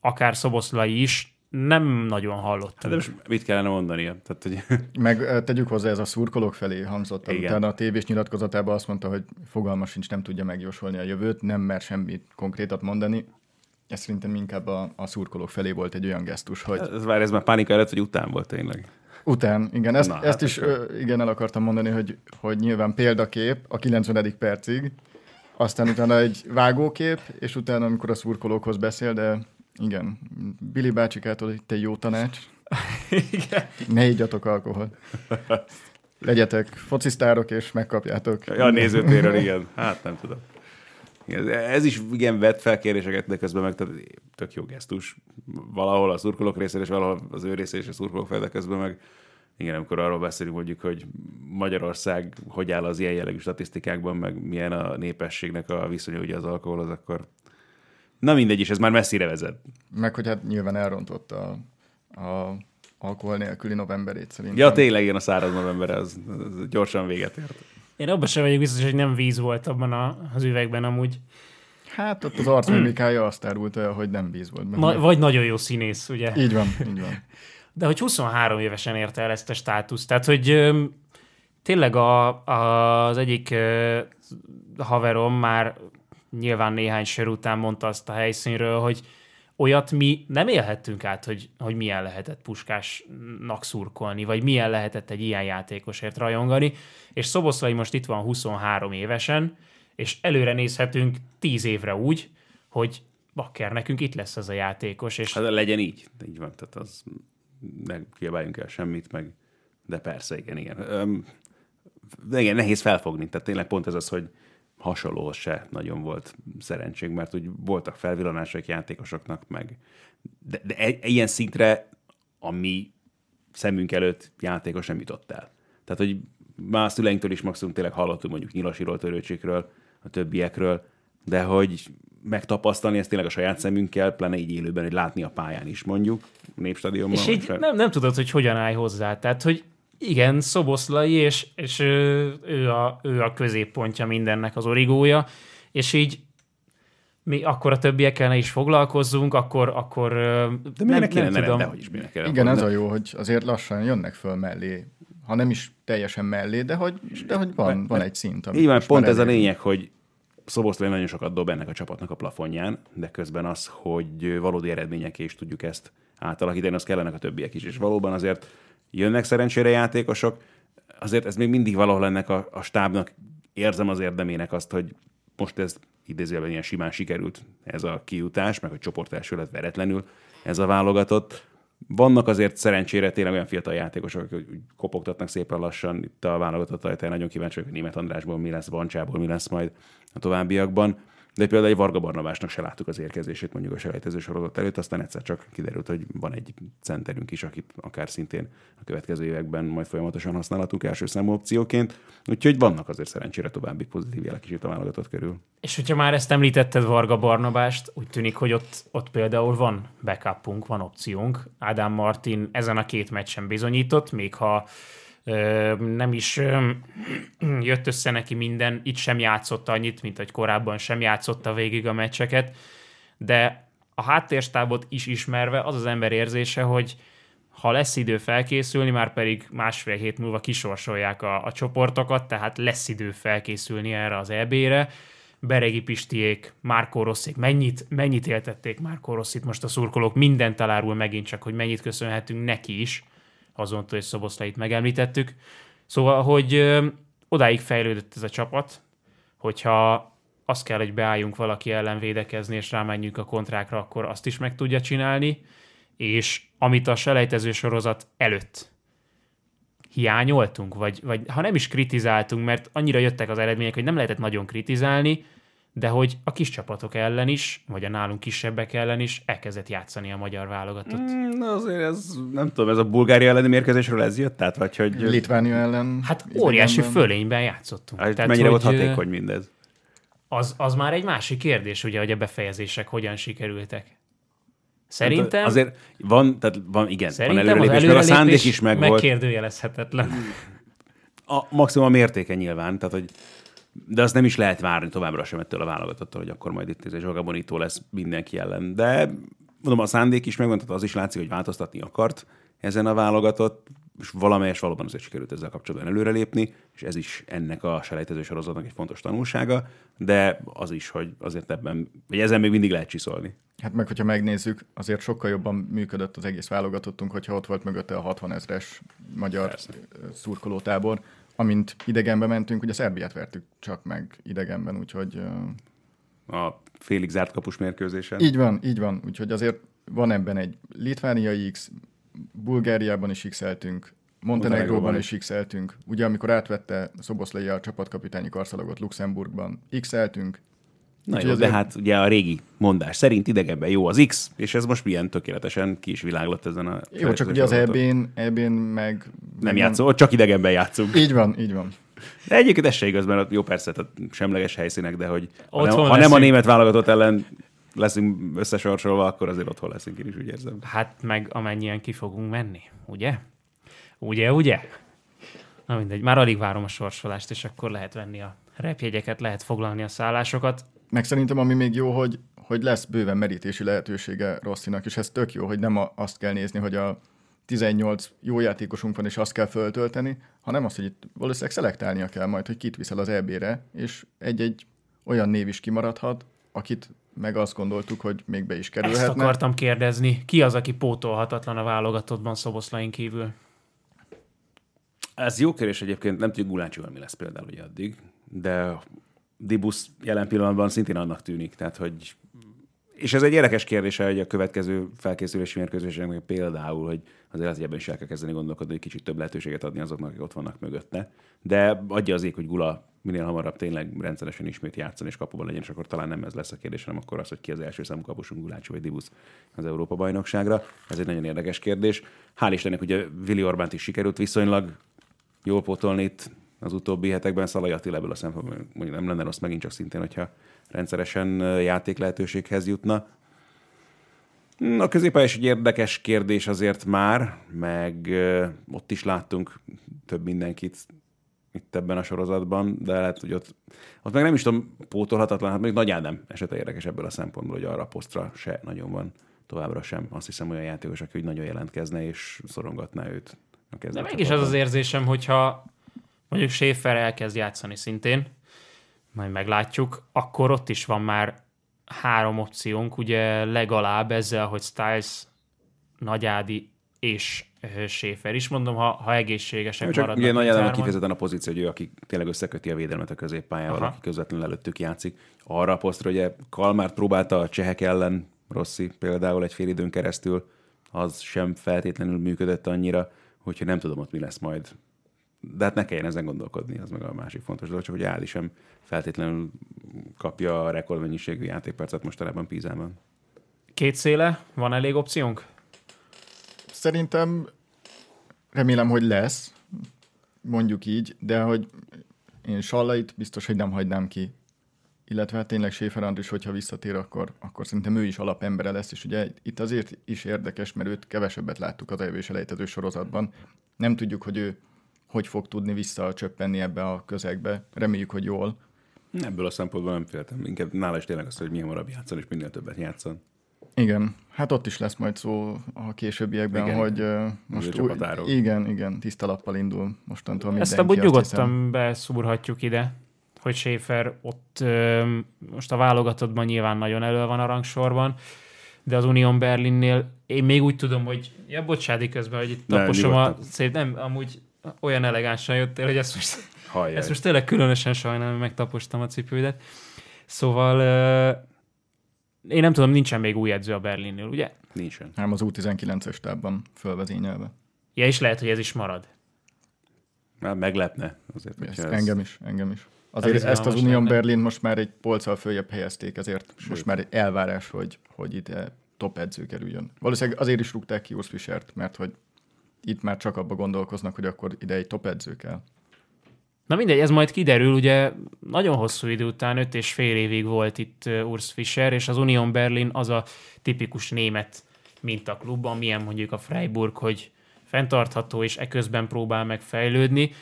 akár Szoboszlai is, nem nagyon hallottam. De most mit kellene mondania? Tehát, hogy Meg tegyük hozzá, ez a szurkolók felé hangzott. el. Igen. Utána a tévés nyilatkozatában azt mondta, hogy fogalma sincs, nem tudja megjósolni a jövőt, nem mer semmit konkrétat mondani. Ez szerintem inkább a, a szurkolók felé volt egy olyan gesztus, hogy ez, vár, ez már pánika előtt, vagy után volt tényleg? Után, igen, ezt, Na, Na, hát ezt is ö, igen el akartam mondani, hogy, hogy nyilván példakép a 90. percig, aztán utána egy vágókép, és utána, amikor a szurkolókhoz beszél, de igen, Billy bácsikától itt egy jó tanács. Igen. Ne igyatok alkoholt. Legyetek focisztárok, és megkapjátok. Ja, a nézőtéről, igen. Hát nem tudom. Igen, ez is igen vett fel kérdéseket, de közben meg tehát tök jó gesztus. Valahol a szurkolók részéről, és valahol az ő részéről, és a szurkolók fel, de közben meg igen, amikor arról beszélünk mondjuk, hogy Magyarország hogy áll az ilyen jellegű statisztikákban, meg milyen a népességnek a viszonya ugye az alkoholhoz, akkor na mindegy is, ez már messzire vezet. Meg hogy hát nyilván elrontotta a, a alkohol nélküli novemberét szerintem. Ja, tényleg igen, a száraz november az, az gyorsan véget ért. Én abban sem vagyok biztos, hogy nem víz volt abban a, az üvegben amúgy. Hát ott az arcmimikája azt árult el, hogy nem víz volt benne. Na, vagy nagyon jó színész, ugye? Így van, így van. De hogy 23 évesen érte el ezt a státuszt. Tehát, hogy tényleg a, a, az egyik haverom már nyilván néhány sör után mondta azt a helyszínről, hogy olyat mi nem élhettünk át, hogy, hogy milyen lehetett puskásnak szurkolni, vagy milyen lehetett egy ilyen játékosért rajongani, és Szoboszlai most itt van 23 évesen, és előre nézhetünk 10 évre úgy, hogy bakker, nekünk itt lesz az a játékos. És... Hát legyen így. Így van, tehát az ne kiabáljunk el semmit, meg de persze, igen, igen. Öm, igen, nehéz felfogni, tehát tényleg pont ez az, hogy hasonló se nagyon volt szerencség, mert úgy voltak felvillanások játékosoknak, meg de, de e, ilyen szintre, ami szemünk előtt játékos nem jutott el. Tehát, hogy már a szüleinktől is maximum tényleg hallottunk mondjuk Nyilasiról, Törőcsikről, a többiekről, de hogy megtapasztalni ezt tényleg a saját szemünkkel, pláne így élőben, hogy látni a pályán is mondjuk, népstadionban. És így nem, nem tudod, hogy hogyan állj hozzá. Tehát, hogy igen, Szoboszlai, és, és ő, ő, a, ő a középpontja mindennek, az origója, és így mi akkor a többiekkel is foglalkozzunk, akkor, akkor De nem, kéne, nem, tudom. hogy is kéne Igen, ez a jó, hogy azért lassan jönnek föl mellé, ha nem is teljesen mellé, de hogy, de hogy van, van egy szint. Így van, pont ez a lényeg, hogy Szoboszlai nagyon sokat dob ennek a csapatnak a plafonján, de közben az, hogy valódi eredményeké is tudjuk ezt átalakítani, az kellenek a többiek is. És valóban azért jönnek szerencsére játékosok, azért ez még mindig valahol ennek a, a stábnak érzem az érdemének azt, hogy most ez idézőjelben ilyen simán sikerült ez a kiutás, meg a csoport első lett veretlenül ez a válogatott. Vannak azért szerencsére tényleg olyan fiatal játékosok, akik kopogtatnak szépen lassan itt a válogatott ajtaján. Nagyon kíváncsi vagyok, hogy Német Andrásból mi lesz, Bancsából mi lesz majd a továbbiakban de például egy Varga Barnabásnak se láttuk az érkezését mondjuk a selejtező sorozat előtt, aztán egyszer csak kiderült, hogy van egy centerünk is, akit akár szintén a következő években majd folyamatosan használhatunk első számú opcióként. Úgyhogy vannak azért szerencsére további pozitív jelek is itt a válogatott körül. És hogyha már ezt említetted Varga Barnabást, úgy tűnik, hogy ott, ott például van backupunk, van opciónk. Ádám Martin ezen a két meccsen bizonyított, még ha nem is jött össze neki minden, itt sem játszott annyit, mint hogy korábban sem játszotta végig a meccseket, de a háttérstábot is ismerve az az ember érzése, hogy ha lesz idő felkészülni, már pedig másfél hét múlva kisorsolják a, a csoportokat, tehát lesz idő felkészülni erre az EB-re. Beregi Pistiék, Márkó Rosszék, mennyit, mennyit éltették Márkó Rosszit most a szurkolók, mindent elárul megint csak, hogy mennyit köszönhetünk neki is, azon, hogy Szoboszlait megemlítettük. Szóval, hogy ö, odáig fejlődött ez a csapat, hogyha azt kell, hogy beálljunk valaki ellen védekezni, és rámenjünk a kontrákra, akkor azt is meg tudja csinálni, és amit a selejtező sorozat előtt hiányoltunk, vagy, vagy ha nem is kritizáltunk, mert annyira jöttek az eredmények, hogy nem lehetett nagyon kritizálni, de hogy a kis csapatok ellen is, vagy a nálunk kisebbek ellen is elkezdett játszani a magyar válogatott. Mm, na azért ez, nem tudom, ez a Bulgária elleni mérkőzésről ez jött? Tehát, vagy hogy... Litvánia ellen? Hát óriási idegenben. fölényben játszottunk. Hát, Tehát, mennyire hogy, volt hatékony mindez? Az, az már egy másik kérdés, ugye, hogy a befejezések hogyan sikerültek. Szerintem... Hát azért van, tehát van, igen, Szerintem van előrelépés, előrelépés a szándék is meg megkérdőjelezhetetlen. A maximum a mértéke nyilván, tehát hogy de azt nem is lehet várni továbbra sem ettől a válogatottól, hogy akkor majd itt ez egy Bonito lesz mindenki ellen. De mondom, a szándék is megvan, az is látszik, hogy változtatni akart ezen a válogatott, és valamelyes valóban azért sikerült ezzel kapcsolatban előrelépni, és ez is ennek a selejtező sorozatnak egy fontos tanulsága, de az is, hogy azért ebben, vagy ezen még mindig lehet csiszolni. Hát meg, hogyha megnézzük, azért sokkal jobban működött az egész válogatottunk, hogyha ott volt mögötte a 60 ezres magyar Persze. szurkolótábor, amint idegenbe mentünk, ugye Szerbiát vertük csak meg idegenben, úgyhogy... A félig zárt kapus mérkőzésen. Így van, így van. Úgyhogy azért van ebben egy litvániai X, Bulgáriában is x-eltünk, Montenegróban is x-eltünk. Ugye amikor átvette Szoboszlai a csapatkapitányi karszalagot Luxemburgban, x-eltünk, Na jó, de hát ugye a régi mondás szerint idegenben jó az X, és ez most milyen tökéletesen ki is világlott ezen a... Jó, csak ugye az EB-n, EB-n meg... Nem játszol, csak idegenben játszunk. Így van, így van. De egyébként ez se igaz, mert jó persze, tehát semleges helyszínek, de hogy ha nem, ha nem a német válogatott ellen leszünk összesorsolva, akkor azért otthon leszünk, én is úgy érzem. Hát meg amennyien ki fogunk menni, ugye? Ugye, ugye? Na mindegy, már alig várom a sorsolást, és akkor lehet venni a repjegyeket, lehet foglalni a szállásokat. Meg szerintem ami még jó, hogy, hogy lesz bőven merítési lehetősége Rosszinak, és ez tök jó, hogy nem a, azt kell nézni, hogy a 18 jó játékosunk van, és azt kell föltölteni, hanem az, hogy itt valószínűleg szelektálnia kell majd, hogy kit viszel az EB-re, és egy-egy olyan név is kimaradhat, akit meg azt gondoltuk, hogy még be is kerülhetne. Ezt akartam kérdezni. Ki az, aki pótolhatatlan a válogatottban Szoboszlain kívül? Ez jó kérdés egyébként, nem tudjuk Gulácsival mi lesz például ugye addig, de Dibusz jelen pillanatban szintén annak tűnik, tehát hogy és ez egy érdekes kérdés, hogy a következő felkészülési mérkőzéseknek például, hogy azért az ebben is el kell kezdeni gondolkodni, hogy kicsit több lehetőséget adni azoknak, akik ott vannak mögötte. De adja az ég, hogy Gula minél hamarabb tényleg rendszeresen ismét játszani és kapuban legyen, és akkor talán nem ez lesz a kérdés, hanem akkor az, hogy ki az első számú kapusunk Gulácsi vagy Dibusz az Európa bajnokságra. Ez egy nagyon érdekes kérdés. Hál' Istennek ugye Vili Orbánt is sikerült viszonylag jól pótolni itt az utóbbi hetekben Szalai Attila ebből a szempontból mondjuk nem lenne rossz megint csak szintén, hogyha rendszeresen játék lehetőséghez jutna. A középpálya is egy érdekes kérdés azért már, meg ott is láttunk több mindenkit itt ebben a sorozatban, de lehet, hogy ott, ott meg nem is tudom, pótolhatatlan, hát még Nagy Ádám esete érdekes ebből a szempontból, hogy arra a posztra se nagyon van továbbra sem. Azt hiszem olyan játékos, aki hogy nagyon jelentkezne és szorongatná őt. A de mégis az az érzésem, hogyha mondjuk Schaefer elkezd játszani szintén, majd meglátjuk, akkor ott is van már három opciónk, ugye legalább ezzel, hogy Styles, Nagyádi és Schaefer is, mondom, ha, ha egészségesek Csak maradnak. Ugye Nagy Ádám kifejezetten a pozíció, hogy ő, aki tényleg összeköti a védelmet a középpályával, Aha. aki közvetlenül előttük játszik. Arra a posztra, ugye Kalmárt próbálta a csehek ellen, Rossi például egy fél időn keresztül, az sem feltétlenül működött annyira, hogyha nem tudom ott mi lesz majd de hát ne kelljen ezen gondolkodni, az meg a másik fontos dolog, csak hogy Áli sem feltétlenül kapja a rekordmennyiségű játékpercet mostanában Pízában. Két széle, van elég opciónk? Szerintem remélem, hogy lesz, mondjuk így, de hogy én Sallait biztos, hogy nem hagynám ki. Illetve hát tényleg Schäfer is, hogyha visszatér, akkor, akkor szerintem ő is alapembere lesz, és ugye itt azért is érdekes, mert őt kevesebbet láttuk az elvés elejtető sorozatban. Nem tudjuk, hogy ő hogy fog tudni visszacsöppenni ebbe a közegbe. Reméljük, hogy jól. Ebből a szempontból nem féltem. Inkább nála is tényleg az, hogy milyen hamarabb játszon, és minél többet játszon. Igen, hát ott is lesz majd szó a későbbiekben, igen. hogy uh, most új, igen, igen, tiszta lappal indul mostantól mindenki. Ezt abban nyugodtan beszúrhatjuk ide, hogy Schaefer ott uh, most a válogatottban nyilván nagyon elő van a rangsorban, de az Union Berlinnél én még úgy tudom, hogy ja, bocsádi közben, hogy itt taposom a szép, nem, amúgy olyan elegánsan jöttél, hogy ezt most, Hajjaj. ezt most tényleg különösen sajnálom, hogy megtapostam a cipődet. Szóval uh, én nem tudom, nincsen még új edző a Berlinnél, ugye? Nincsen. Nem, az U19-es tábban fölvezényelve. Ja, és lehet, hogy ez is marad. Már meglepne. Azért, ez, ez... Engem is, engem is. Azért ez ezt az Union lenne. Berlin most már egy polccal följebb helyezték, ezért Sőt. most már egy elvárás, hogy, hogy itt top edző kerüljön. Valószínűleg azért is rúgták ki Urs Fischert, mert hogy itt már csak abba gondolkoznak, hogy akkor ide egy top edző kell. Na mindegy, ez majd kiderül, ugye nagyon hosszú idő után, öt és fél évig volt itt Urs Fischer, és az Union Berlin az a tipikus német mintaklub, milyen mondjuk a Freiburg, hogy fenntartható, és eközben próbál megfejlődni,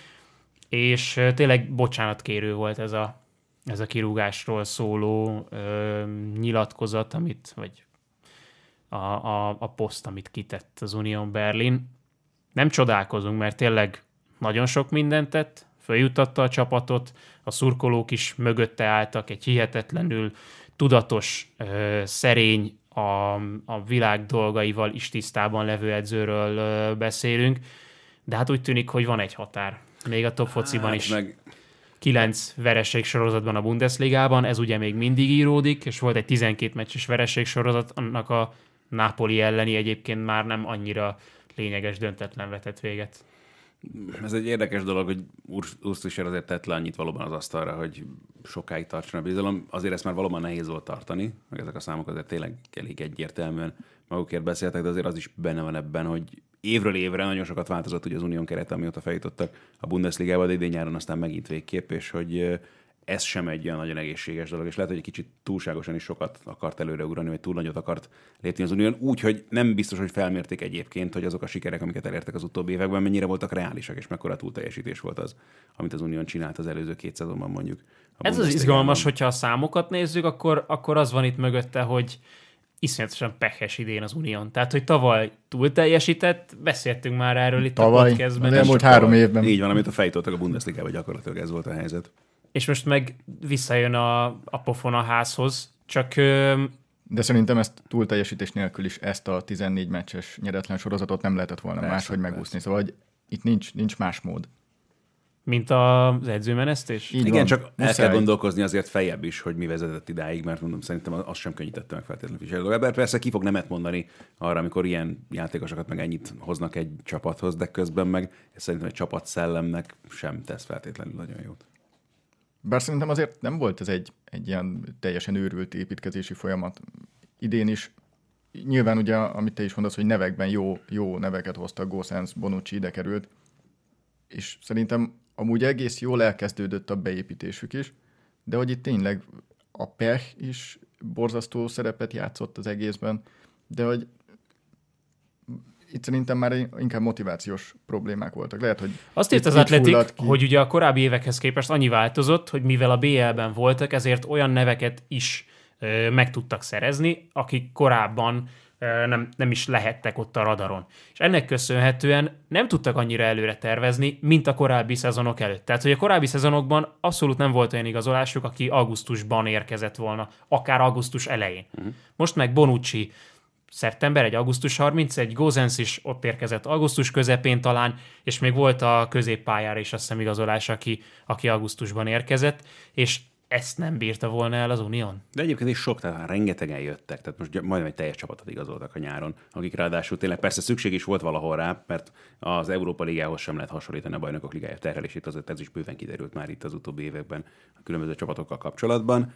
és tényleg bocsánatkérő volt ez a, ez a kirúgásról szóló ö, nyilatkozat, amit, vagy a, a, a poszt, amit kitett az Union Berlin nem csodálkozunk, mert tényleg nagyon sok mindent tett, följutatta a csapatot, a szurkolók is mögötte álltak, egy hihetetlenül tudatos, szerény, a, a világ dolgaival is tisztában levő edzőről beszélünk, de hát úgy tűnik, hogy van egy határ. Még a top fociban hát is. Meg... Kilenc vereség sorozatban a Bundesligában, ez ugye még mindig íródik, és volt egy 12 meccses vereség sorozat, annak a Napoli elleni egyébként már nem annyira lényeges döntetlen vetett véget. Ez egy érdekes dolog, hogy Urstischer azért tett le annyit valóban az asztalra, hogy sokáig tartson a bizalom. Azért ezt már valóban nehéz volt tartani, meg ezek a számok azért tényleg elég egyértelműen magukért beszéltek, de azért az is benne van ebben, hogy évről évre nagyon sokat változott ugye az unión keret, amióta feljutottak a Bundesligába, de idén nyáron aztán megint végképp, és hogy ez sem egy olyan nagyon egészséges dolog, és lehet, hogy egy kicsit túlságosan is sokat akart előre ugrani, vagy túl nagyot akart lépni az Unión, úgy, hogy nem biztos, hogy felmérték egyébként, hogy azok a sikerek, amiket elértek az utóbbi években, mennyire voltak reálisak, és mekkora túlteljesítés volt az, amit az Unión csinált az előző két szezonban mondjuk. Ez az izgalmas, hogyha a számokat nézzük, akkor, akkor az van itt mögötte, hogy iszonyatosan pehes idén az Unión. Tehát, hogy tavaly túl teljesített, beszéltünk már erről itt Tavaly, a podcastben. az elmúlt három évben. Így van, amit a fejtoltak a Bundesliga-ban gyakorlatilag ez volt a helyzet. És most meg visszajön a, a pofon a házhoz, csak ö, De szerintem ezt túl teljesítés nélkül is ezt a 14 meccses nyeretlen sorozatot nem lehetett volna Persze, máshogy megúszni. Szóval hogy itt nincs, nincs más mód. mint az edzőmenesztés. Így Igen, van. csak el Muszáj. kell gondolkozni azért feljebb is, hogy mi vezetett idáig, mert mondom, szerintem az sem könnyítette meg feltétlenül Fischel. Ebben persze ki fog nemet mondani arra, amikor ilyen játékosokat meg ennyit hoznak egy csapathoz, de közben meg szerintem egy csapat szellemnek sem tesz feltétlenül nagyon jót. Bár szerintem azért nem volt ez egy, egy ilyen teljesen őrült építkezési folyamat. Idén is nyilván ugye, amit te is mondasz, hogy nevekben jó, jó neveket hoztak, Gossens, Bonucci ide került, és szerintem amúgy egész jól elkezdődött a beépítésük is, de hogy itt tényleg a pech is borzasztó szerepet játszott az egészben, de hogy itt szerintem már inkább motivációs problémák voltak. Lehet, hogy Azt írt az Atletik, hogy ugye a korábbi évekhez képest annyi változott, hogy mivel a BL-ben voltak, ezért olyan neveket is ö, meg tudtak szerezni, akik korábban ö, nem, nem is lehettek ott a radaron. És ennek köszönhetően nem tudtak annyira előre tervezni, mint a korábbi szezonok előtt. Tehát, hogy a korábbi szezonokban abszolút nem volt olyan igazolásuk, aki augusztusban érkezett volna, akár augusztus elején. Uh-huh. Most meg Bonucci szeptember, egy augusztus 31, Gozens is ott érkezett augusztus közepén talán, és még volt a középpályára is azt hiszem igazolás, aki, aki augusztusban érkezett, és ezt nem bírta volna el az Unión. De egyébként is sok, tehát rengetegen jöttek, tehát most majdnem egy teljes csapatot igazoltak a nyáron, akik ráadásul tényleg persze szükség is volt valahol rá, mert az Európa Ligához sem lehet hasonlítani a bajnokok ligája terhelését, azért ez is bőven kiderült már itt az utóbbi években a különböző csapatokkal kapcsolatban.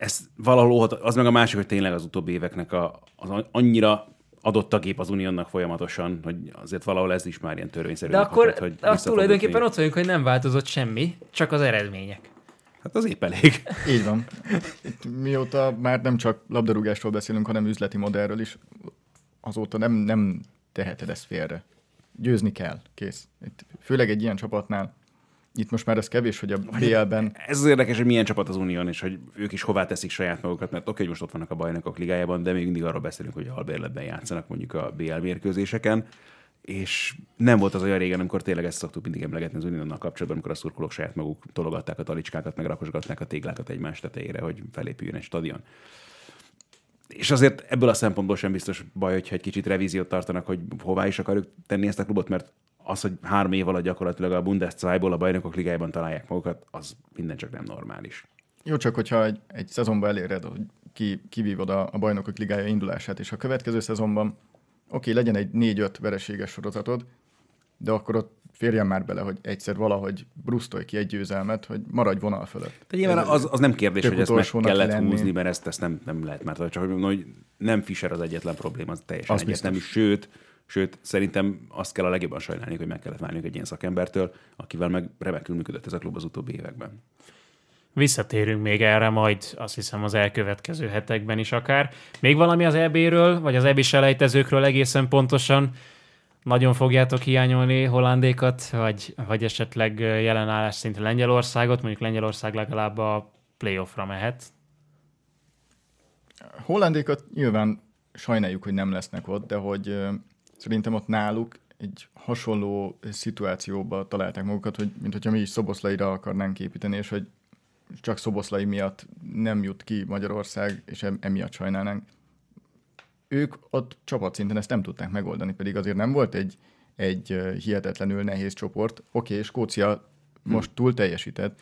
Ez valahol óhat- az meg a másik, hogy tényleg az utóbbi éveknek a, az annyira adott a gép az Unionnak folyamatosan, hogy azért valahol ez is már ilyen törvényszerű. De akkor hat, hogy az tulajdonképpen ott vagyunk, hogy nem változott semmi, csak az eredmények. Hát az épp elég. Így van. Itt mióta már nem csak labdarúgásról beszélünk, hanem üzleti modellről is, azóta nem, nem teheted ezt félre. Győzni kell, kész. Itt, főleg egy ilyen csapatnál. Itt most már ez kevés, hogy a BL-ben Ez az érdekes, hogy milyen csapat az Unión, és hogy ők is hová teszik saját magukat, mert oké, hogy most ott vannak a bajnokok ligájában, de még mindig arról beszélünk, hogy albérletben játszanak mondjuk a BL mérkőzéseken, és nem volt az olyan régen, amikor tényleg ezt szoktuk mindig emlegetni az Uniónnal kapcsolatban, amikor a szurkolók saját maguk tologatták a talicskákat, meg rakosgatták a téglákat egymás tetejére, hogy felépüljön egy stadion. És azért ebből a szempontból sem biztos baj, hogyha egy kicsit revíziót tartanak, hogy hová is akarjuk tenni ezt a klubot, mert az, hogy három év alatt gyakorlatilag a Bundesliga-ból a bajnokok ligájában találják magukat, az minden csak nem normális. jó csak, hogyha egy, egy szezonban eléred, hogy ki, kivívod a, a bajnokok ligája indulását, és a következő szezonban oké, legyen egy 4-5 vereséges sorozatod, de akkor ott férjen már bele, hogy egyszer valahogy brusztolj ki egy győzelmet, hogy maradj vonal fölött. De nyilván az, az nem kérdés, hogy ezt meg kellett lenni. húzni, mert ezt, ezt nem, nem lehet már. Csak hogy hogy nem Fischer az egyetlen probléma, az teljesen Az egyetlen. Sőt, sőt, szerintem azt kell a legjobban sajnálni, hogy meg kellett várniuk egy ilyen szakembertől, akivel meg remekül működött ez a klub az utóbbi években. Visszatérünk még erre majd, azt hiszem az elkövetkező hetekben is akár. Még valami az EB-ről, vagy az EB selejtezőkről egészen pontosan? Nagyon fogjátok hiányolni Hollandékat, vagy, vagy esetleg jelenállás szinte Lengyelországot, mondjuk Lengyelország legalább a playoffra mehet. Hollandékat nyilván sajnáljuk, hogy nem lesznek ott, de hogy szerintem ott náluk egy hasonló szituációba találták magukat, hogy mint hogyha mi is Szoboszlaira akarnánk építeni, és hogy csak Szoboszlai miatt nem jut ki Magyarország, és em- emiatt sajnálnánk. Ők ott csapatszinten ezt nem tudták megoldani, pedig azért nem volt egy, egy hihetetlenül nehéz csoport. Oké, okay, Skócia most túl teljesített,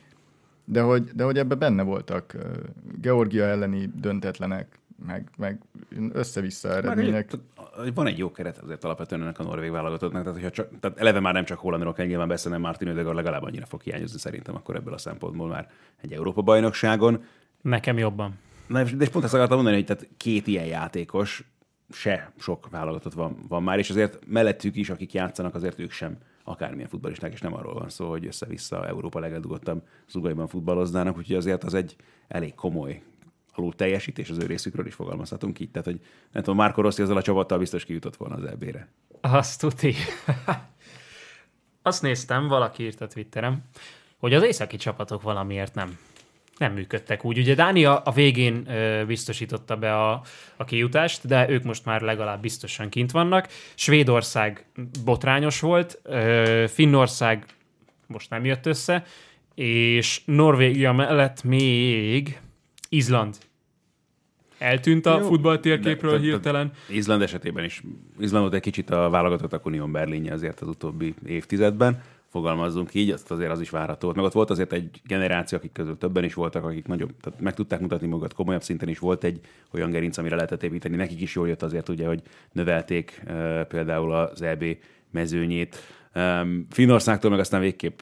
de hogy, de hogy ebbe benne voltak Georgia elleni döntetlenek, meg, meg össze-vissza eredmények. Már Van egy jó keret azért alapvetően ennek a norvég válogatottnak, tehát, hogyha csak, tehát eleve már nem csak Hollandról kell nyilván beszélni, Martin Ödegaard legalább annyira fog hiányozni szerintem akkor ebből a szempontból már egy Európa bajnokságon. Nekem jobban. Na, és- de és pont ezt akartam mondani, hogy tehát két ilyen játékos, se sok válogatott van, van már, és azért mellettük is, akik játszanak, azért ők sem akármilyen futballisták, és nem arról van szó, hogy össze-vissza Európa legeldugottabb zugaiban futballoznának, úgyhogy azért az egy elég komoly alul teljesítés az ő részükről is fogalmazhatunk így. Tehát, hogy nem tudom, Márko Rossi ezzel a csapattal biztos kijutott volna az EB-re. Azt tuti. Azt néztem, valaki írt a Twitterem, hogy az északi csapatok valamiért nem. nem működtek úgy. Ugye Dánia a végén ö, biztosította be a, a kijutást, de ők most már legalább biztosan kint vannak. Svédország botrányos volt, ö, Finnország most nem jött össze, és Norvégia mellett még Izland. Eltűnt a Jó, futballtérképről de- de- de- hirtelen. Izland esetében is. Izlandot egy kicsit a válogatottak Unión Berlinje azért az utóbbi évtizedben, fogalmazzunk így, azt azért az is várható. Meg ott volt azért egy generáció, akik közül többen is voltak, akik nagyobb, tehát meg tudták mutatni magukat, komolyabb szinten is volt egy olyan gerinc, amire lehetett építeni. Nekik is jól jött azért ugye, hogy növelték uh, például az EB mezőnyét. Um, Finnországtól meg aztán végképp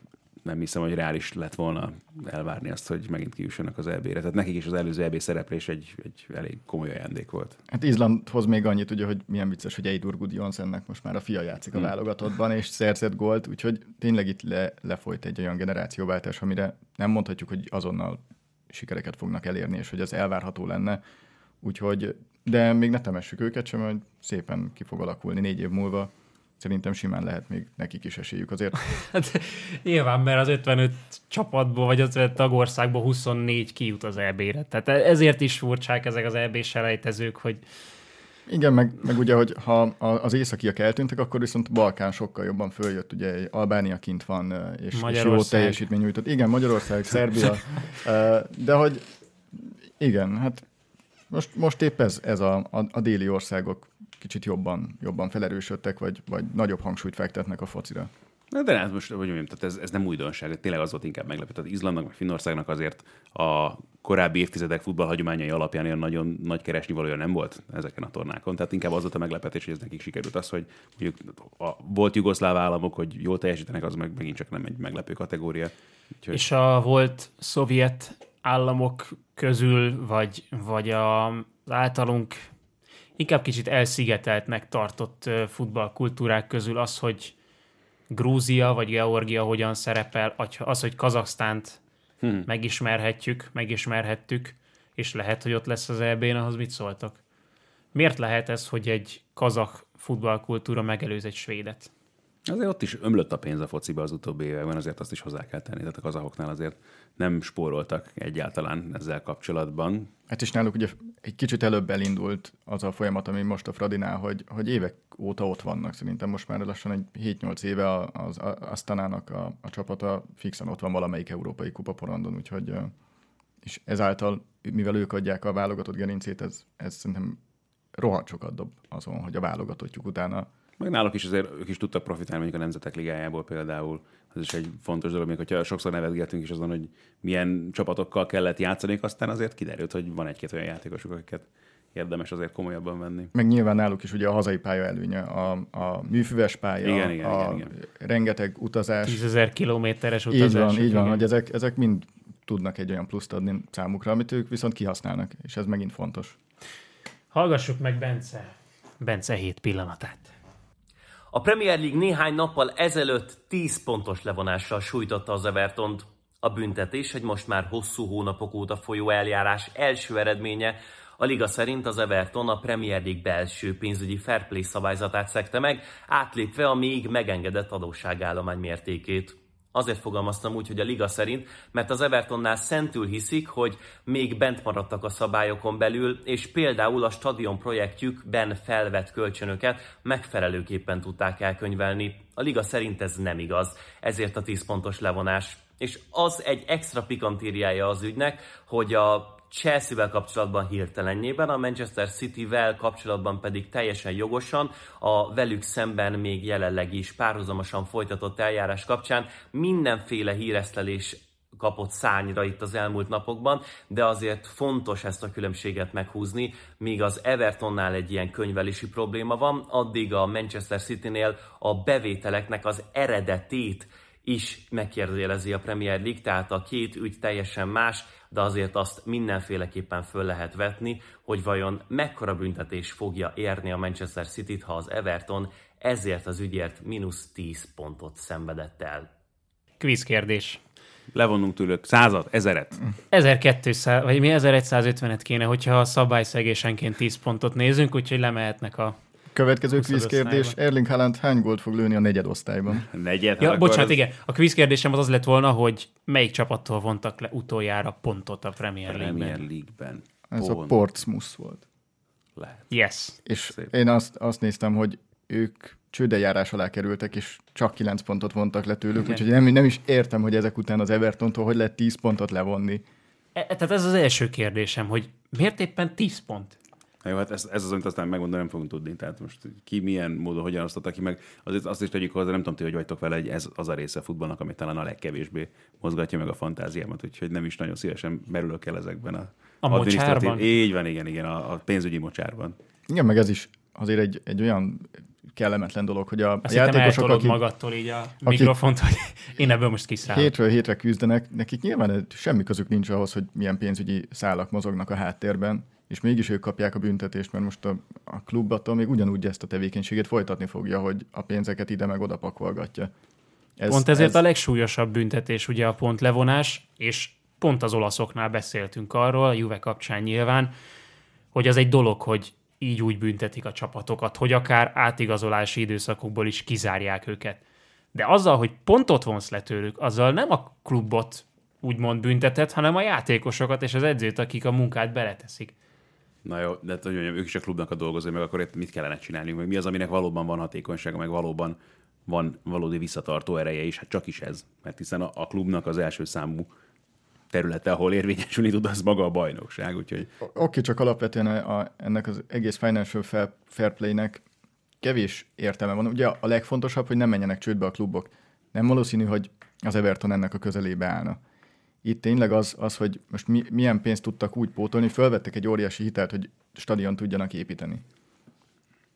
nem hiszem, hogy reális lett volna elvárni azt, hogy megint kijussanak az EB-re. Tehát nekik is az előző EB szereplés egy, egy elég komoly ajándék volt. Hát Izlandhoz még annyit, ugye, hogy milyen vicces, hogy Eidur Gudjonsennek most már a fia játszik Hm. a válogatottban, és szerzett gólt, úgyhogy tényleg itt le, lefolyt egy olyan generációváltás, amire nem mondhatjuk, hogy azonnal sikereket fognak elérni, és hogy az elvárható lenne. Úgyhogy, de még ne temessük őket sem, hogy szépen ki fog alakulni négy év múlva. Szerintem simán lehet még nekik is esélyük azért. Hát, nyilván, mert az 55 csapatból, vagy az 55 tagországból 24 kijut az EB-re. Tehát ezért is furcsák ezek az EB-s selejtezők, hogy Igen, meg, meg ugye, hogy ha az északiak eltűntek, akkor viszont Balkán sokkal jobban följött, ugye Albánia kint van, és, és jó teljesítmény nyújtott. Igen, Magyarország, Szerbia, de hogy igen, hát most, most épp ez, ez a, a, a déli országok kicsit jobban, jobban felerősödtek, vagy, vagy nagyobb hangsúlyt fektetnek a focira. Na, de hát most, hogy mondjam, tehát ez, ez nem újdonság, tényleg az volt inkább meglepő. Tehát Izlandnak, meg Finnországnak azért a korábbi évtizedek futballhagyományai alapján olyan nagyon nagy keresnivalója nem volt ezeken a tornákon. Tehát inkább az volt a meglepetés, hogy ez nekik sikerült az, hogy mondjuk a, volt jugoszláv államok, hogy jól teljesítenek, az meg megint csak nem egy meglepő kategória. Úgyhogy... és a volt szovjet államok közül, vagy, vagy a, az általunk inkább kicsit elszigeteltnek tartott futballkultúrák közül az, hogy Grúzia vagy Georgia hogyan szerepel, az, hogy Kazaksztánt Hmm. megismerhetjük, megismerhettük, és lehet, hogy ott lesz az EB-n, ahhoz mit szóltok? Miért lehet ez, hogy egy kazak futballkultúra megelőz egy svédet? Azért ott is ömlött a pénz a fociba az utóbbi években, azért azt is hozzá kell tenni. Tehát a kazahoknál azért nem spóroltak egyáltalán ezzel kapcsolatban. Hát és náluk ugye egy kicsit előbb elindult az a folyamat, ami most a Fradinál, hogy, hogy évek óta ott vannak. Szerintem most már lassan egy 7-8 éve az Asztanának a, a csapata fixen ott van valamelyik európai kupaporondon, úgyhogy ö, és ezáltal, mivel ők adják a válogatott gerincét, ez, ez szerintem rohadt sokat dob azon, hogy a válogatottjuk utána Meg náluk is azért ők is tudtak profitálni mondjuk a Nemzetek Ligájából például. Ez is egy fontos dolog, még hogyha sokszor nevetgetünk is azon, hogy milyen csapatokkal kellett játszani, aztán azért kiderült, hogy van egy-két olyan játékosuk, akiket érdemes azért komolyabban venni. Meg nyilván náluk is ugye a hazai pálya előnye, a, a műfüves pálya, Igen, igen, a igen, igen. rengeteg utazás. 10 ezer kilométeres Így utazás. van, így van, hogy ezek, ezek mind tudnak egy olyan pluszt adni számukra, amit ők viszont kihasználnak, és ez megint fontos. Hallgassuk meg Bence. Bence hét pillanatát. A Premier League néhány nappal ezelőtt 10 pontos levonással sújtotta az Evertont. A büntetés egy most már hosszú hónapok óta folyó eljárás első eredménye. A liga szerint az Everton a Premier League belső pénzügyi fair play szabályzatát szekte meg, átlépve a még megengedett adósságállomány mértékét. Azért fogalmaztam úgy, hogy a liga szerint, mert az Evertonnál szentül hiszik, hogy még bent maradtak a szabályokon belül, és például a stadion projektjükben felvett kölcsönöket megfelelőképpen tudták elkönyvelni. A liga szerint ez nem igaz, ezért a 10 pontos levonás. És az egy extra pikantériája az ügynek, hogy a Chelsea-vel kapcsolatban hirtelenjében, a Manchester City-vel kapcsolatban pedig teljesen jogosan, a velük szemben még jelenleg is párhuzamosan folytatott eljárás kapcsán. Mindenféle híresztelés kapott szányra itt az elmúlt napokban, de azért fontos ezt a különbséget meghúzni, míg az Evertonnál egy ilyen könyvelési probléma van, addig a Manchester City-nél a bevételeknek az eredetét is megkérdőjelezi a Premier League, tehát a két ügy teljesen más, de azért azt mindenféleképpen föl lehet vetni, hogy vajon mekkora büntetés fogja érni a Manchester City-t, ha az Everton ezért az ügyért mínusz 10 pontot szenvedett el. Quiz kérdés. Levonnunk tőlük százat, ezeret. 1200, vagy mi 1150-et kéne, hogyha a szabályszegésenként 10 pontot nézünk, úgyhogy lemehetnek a Következő 20 kvíz kérdés. osztályban. Erling Haaland hány gólt fog lőni a negyed osztályban? Negyed, Ja, hát bocsánat, akkor igen. A quiz kérdésem az az lett volna, hogy melyik csapattól vontak le utoljára pontot a Premier ez Premier League-ben. League-ben. Ez a Portsmouth volt. lehet. Yes. És Szép. én azt, azt néztem, hogy ők csődejárás alá kerültek, és csak 9 pontot vontak le tőlük, Igen. úgyhogy nem, nem is értem, hogy ezek után az Evertontól hogy lehet 10 pontot levonni. E, tehát ez az első kérdésem, hogy miért éppen 10 pont? Na jó, hát ez, ez az, amit aztán megmondani nem fogunk tudni. Tehát most ki milyen módon, hogyan osztotta ki meg. Azért azt is tegyük hozzá, nem tudom, ti, hogy vagytok vele, hogy ez az a része a futballnak, ami talán a legkevésbé mozgatja meg a fantáziámat, úgyhogy nem is nagyon szívesen merülök el ezekben a, A mocsárban? Így van, igen, igen, a, a pénzügyi mocsárban. Igen, meg ez is azért egy, egy olyan kellemetlen dolog, hogy a, Azt játékosok, akik magadtól így a mikrofont, hogy én ebből most kiszállok. hétről hétre küzdenek, nekik nyilván semmi közük nincs ahhoz, hogy milyen pénzügyi szálak mozognak a háttérben, és mégis ők kapják a büntetést, mert most a, a klub attól még ugyanúgy ezt a tevékenységet folytatni fogja, hogy a pénzeket ide meg oda pakolgatja. Ez, Pont ezért ez, a legsúlyosabb büntetés ugye a pont levonás, és pont az olaszoknál beszéltünk arról, a Juve kapcsán nyilván, hogy az egy dolog, hogy így úgy büntetik a csapatokat, hogy akár átigazolási időszakokból is kizárják őket. De azzal, hogy pontot vonsz le tőlük, azzal nem a klubot úgymond büntetett, hanem a játékosokat és az edzőt, akik a munkát beleteszik. Na jó, de hát, hogy mondjam, ők is a klubnak a dolgozói, meg akkor itt mit kellene csinálni, meg mi az, aminek valóban van hatékonysága, meg valóban van valódi visszatartó ereje is, hát csak is ez. Mert hiszen a, a klubnak az első számú területe, ahol érvényesülni tud, az maga a bajnokság, úgyhogy Oké, csak alapvetően a, a, ennek az egész financial fair, fair play-nek kevés értelme van. Ugye a legfontosabb, hogy nem menjenek csődbe a klubok. Nem valószínű, hogy az Everton ennek a közelébe állna. Itt tényleg az, az hogy most mi, milyen pénzt tudtak úgy pótolni, fölvettek egy óriási hitelt, hogy stadion tudjanak építeni.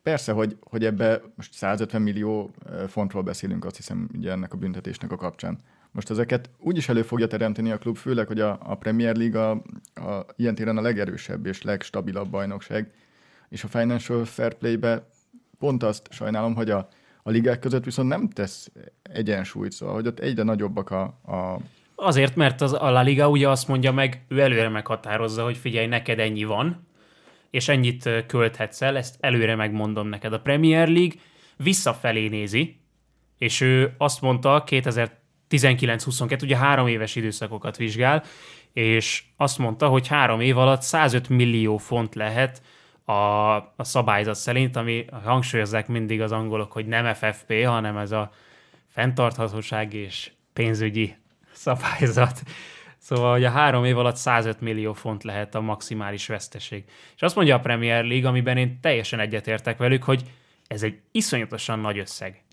Persze, hogy, hogy ebbe most 150 millió fontról beszélünk, azt hiszem, ugye ennek a büntetésnek a kapcsán. Most ezeket úgy is elő fogja teremteni a klub, főleg, hogy a, a Premier League a, a, ilyen téren a legerősebb és legstabilabb bajnokság, és a Financial Fair Play-be pont azt sajnálom, hogy a, a ligák között viszont nem tesz egyensúlyt, szóval, hogy ott egyre nagyobbak a, a Azért, mert az, a La Liga ugye azt mondja meg, ő előre meghatározza, hogy figyelj, neked ennyi van, és ennyit költhetsz el, ezt előre megmondom neked. A Premier League visszafelé nézi, és ő azt mondta 2019-22, ugye három éves időszakokat vizsgál, és azt mondta, hogy három év alatt 105 millió font lehet a, a szabályzat szerint, ami hangsúlyozzák mindig az angolok, hogy nem FFP, hanem ez a fenntarthatóság és pénzügyi szabályzat. Szóval, hogy a három év alatt 105 millió font lehet a maximális veszteség. És azt mondja a Premier League, amiben én teljesen egyetértek velük, hogy ez egy iszonyatosan nagy összeg.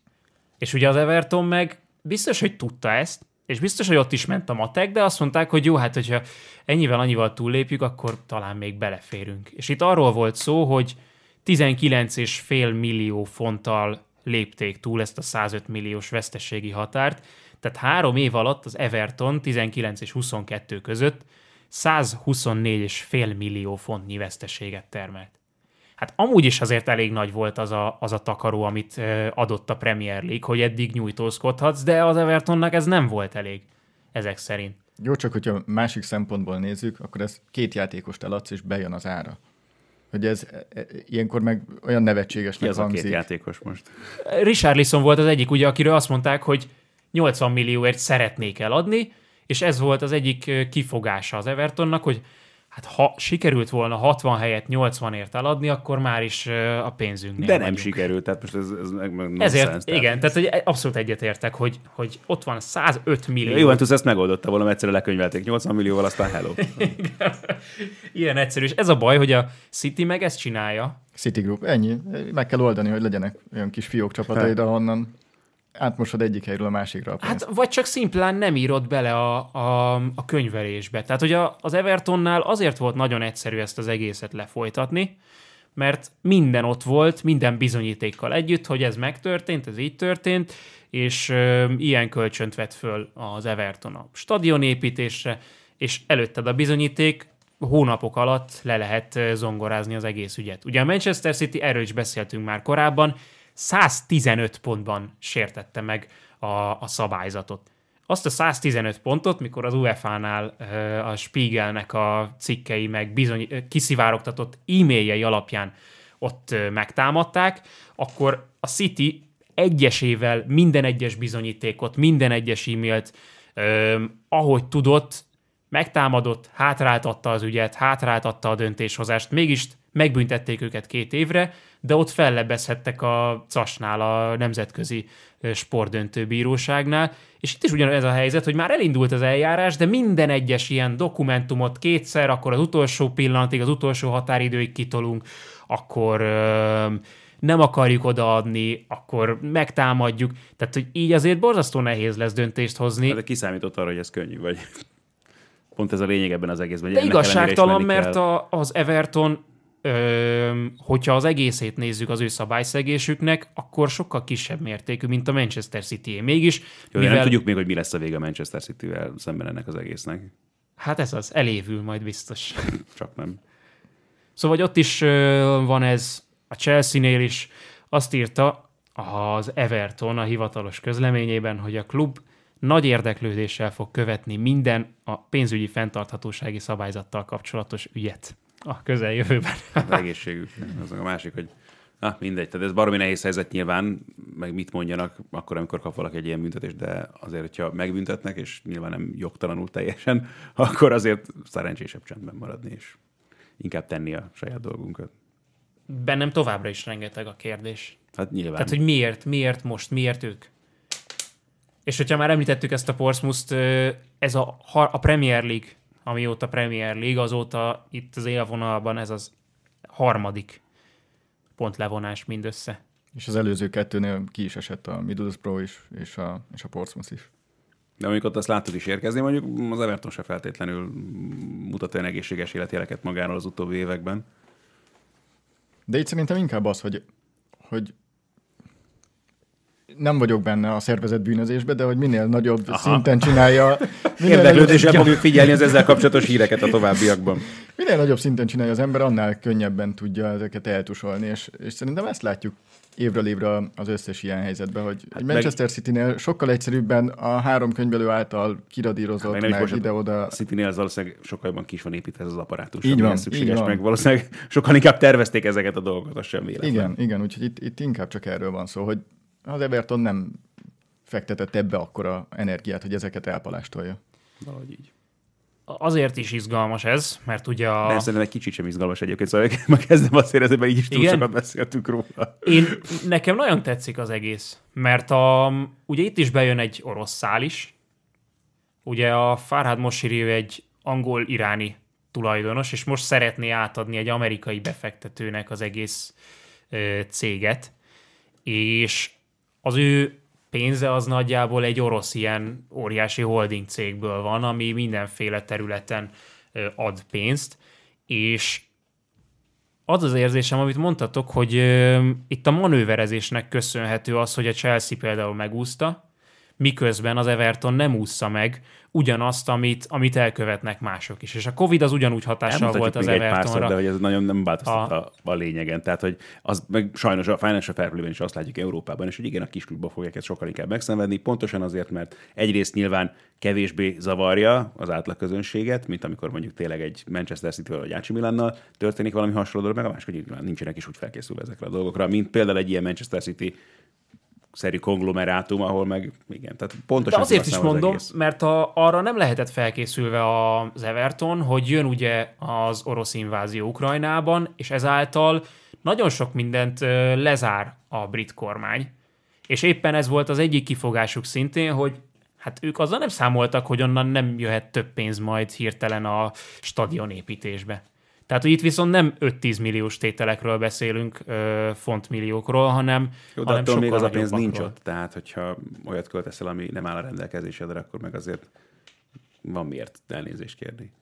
És ugye az Everton meg biztos, hogy tudta ezt, és biztos, hogy ott is ment a matek, de azt mondták, hogy jó, hát hogyha ennyivel, annyival túllépjük, akkor talán még beleférünk. És itt arról volt szó, hogy 19,5 millió fonttal lépték túl ezt a 105 milliós veszteségi határt, tehát három év alatt az Everton 19 és 22 között 124,5 millió fontnyi veszteséget termelt. Hát amúgy is azért elég nagy volt az a, az a takaró, amit adott a Premier League, hogy eddig nyújtózkodhatsz, de az Evertonnak ez nem volt elég, ezek szerint. Jó, csak hogyha másik szempontból nézzük, akkor ez két játékost eladsz, és bejön az ára. Hogy ez e, e, ilyenkor meg olyan ki nevetségesnek az a két hangzik. játékos most? Richarlison volt az egyik, ugye, akiről azt mondták, hogy 80 millióért szeretnék eladni, és ez volt az egyik kifogása az Evertonnak, hogy hát ha sikerült volna 60 helyett 80ért eladni, akkor már is a pénzünknél De nem vagyunk. sikerült, tehát most ez, ez meg, meg Ezért, nonsense, igen, tehát hogy abszolút egyetértek, hogy, hogy ott van 105 millió. Jó, Juventus ezt megoldotta volna, egyszerre lekönyvelték 80 millióval, aztán hello. Ilyen egyszerű. És ez a baj, hogy a City meg ezt csinálja. City Group, ennyi. Meg kell oldani, hogy legyenek olyan kis fiók csapataid, ahonnan átmosod egyik helyről a másikra a. Hát, vagy csak szimplán nem írod bele a, a, a könyvelésbe. Tehát, hogy a, az Evertonnál azért volt nagyon egyszerű ezt az egészet lefolytatni, mert minden ott volt, minden bizonyítékkal együtt, hogy ez megtörtént, ez így történt, és ö, ilyen kölcsönt vett föl az Everton a stadionépítésre, és előtted a bizonyíték, hónapok alatt le lehet zongorázni az egész ügyet. Ugye a Manchester City, erről is beszéltünk már korábban, 115 pontban sértette meg a, a szabályzatot. Azt a 115 pontot, mikor az UEFA-nál a Spiegelnek a cikkei meg bizony, kiszivárogtatott e-mailjei alapján ott megtámadták, akkor a City egyesével minden egyes bizonyítékot, minden egyes e-mailt, ahogy tudott, megtámadott, hátráltatta az ügyet, hátráltatta a döntéshozást, mégis megbüntették őket két évre, de ott fellebbezhettek a CAS-nál, a Nemzetközi Sportdöntőbíróságnál, és itt is ugyanez a helyzet, hogy már elindult az eljárás, de minden egyes ilyen dokumentumot kétszer, akkor az utolsó pillanatig, az utolsó határidőig kitolunk, akkor nem akarjuk odaadni, akkor megtámadjuk. Tehát, hogy így azért borzasztó nehéz lesz döntést hozni. De kiszámított arra, hogy ez könnyű, vagy pont ez a lényeg ebben az egészben. De igazságtalan, mert a, az Everton Ö, hogyha az egészét nézzük az ő szabályszegésüknek, akkor sokkal kisebb mértékű, mint a Manchester city Mégis, Jó, mivel... nem tudjuk még, hogy mi lesz a vége a Manchester City-vel szemben ennek az egésznek. Hát ez az, elévül majd biztos. Csak nem. Szóval hogy ott is van ez, a Chelsea-nél is azt írta az Everton a hivatalos közleményében, hogy a klub nagy érdeklődéssel fog követni minden a pénzügyi fenntarthatósági szabályzattal kapcsolatos ügyet a közeljövőben. az egészségük. Az a másik, hogy Na, mindegy, tehát ez baromi nehéz helyzet nyilván, meg mit mondjanak akkor, amikor kap valaki egy ilyen büntetést, de azért, hogyha megbüntetnek, és nyilván nem jogtalanul teljesen, akkor azért szerencsésebb csendben maradni, és inkább tenni a saját dolgunkat. Bennem továbbra is rengeteg a kérdés. Hát nyilván. Tehát, hogy miért, miért most, miért ők? És hogyha már említettük ezt a Portsmouth-t, ez a, a Premier League amióta Premier League, azóta itt az élvonalban ez az harmadik pontlevonás mindössze. És az előző kettőnél ki is esett a Middlesbrough is, és a, és a Portsmouth is. De amikor azt láttuk is érkezni, mondjuk az Everton se feltétlenül mutat olyan egészséges életjeleket magáról az utóbbi években. De itt szerintem inkább az, hogy, hogy nem vagyok benne a szervezet bűnözésbe, de hogy minél nagyobb Aha. szinten csinálja. Érdeklődéssel fogjuk figyelni az ezzel kapcsolatos híreket a továbbiakban. Minél nagyobb szinten csinálja az ember, annál könnyebben tudja ezeket eltusolni, és, és szerintem ezt látjuk évről évre az összes ilyen helyzetben, hogy hát Manchester meg... City-nél sokkal egyszerűbben a három könyvelő által kiradírozott, hát meg, meg ide-oda. A City-nél az valószínűleg sokkal jobban kis van építve ez az apparátus, így van, szükséges, így van. meg valószínűleg sokkal inkább tervezték ezeket a dolgokat, az sem véletlen. Igen, igen, úgyhogy itt, itt inkább csak erről van szó, hogy az Everton nem fektetett ebbe akkora energiát, hogy ezeket elpalástolja. Valahogy így. Azért is izgalmas ez, mert ugye a... Nem, szerintem egy kicsit sem izgalmas egyébként, szóval ma kezdem azt érezni, hogy így is túl Igen? sokat beszéltünk róla. Én, nekem nagyon tetszik az egész, mert a, ugye itt is bejön egy orosz szál is, ugye a Farhad Moshiri egy angol-iráni tulajdonos, és most szeretné átadni egy amerikai befektetőnek az egész ö, céget, és az ő pénze az nagyjából egy orosz ilyen óriási holding cégből van, ami mindenféle területen ad pénzt, és az az érzésem, amit mondtatok, hogy itt a manőverezésnek köszönhető az, hogy a Chelsea például megúszta, miközben az Everton nem úszza meg ugyanazt, amit, amit elkövetnek mások is. És a Covid az ugyanúgy hatással volt az Evertonra. Párszor, de hogy ez nagyon nem változtat a... A, lényegen. Tehát, hogy az meg sajnos a Financial Fair is azt látjuk Európában, és hogy igen, a kisklubban fogják ezt sokkal inkább megszenvedni, pontosan azért, mert egyrészt nyilván kevésbé zavarja az átlagközönséget, mint amikor mondjuk tényleg egy Manchester City-vel vagy Ácsi Milannal történik valami hasonló dolog, meg a másik, hogy nincsenek is úgy felkészülve ezekre a dolgokra, mint például egy ilyen Manchester City szerű konglomerátum, ahol meg igen, tehát pontosan De azért is mondom, az mert a, arra nem lehetett felkészülve az Everton, hogy jön ugye az orosz invázió Ukrajnában, és ezáltal nagyon sok mindent lezár a brit kormány. És éppen ez volt az egyik kifogásuk szintén, hogy hát ők azzal nem számoltak, hogy onnan nem jöhet több pénz majd hirtelen a stadion építésbe. Tehát, hogy itt viszont nem 5-10 milliós tételekről beszélünk, fontmilliókról, hanem, Jó, de hanem attól még az a pénz nincs ott. Tehát, hogyha olyat költeszel, ami nem áll a rendelkezésedre, akkor meg azért van miért elnézést kérni.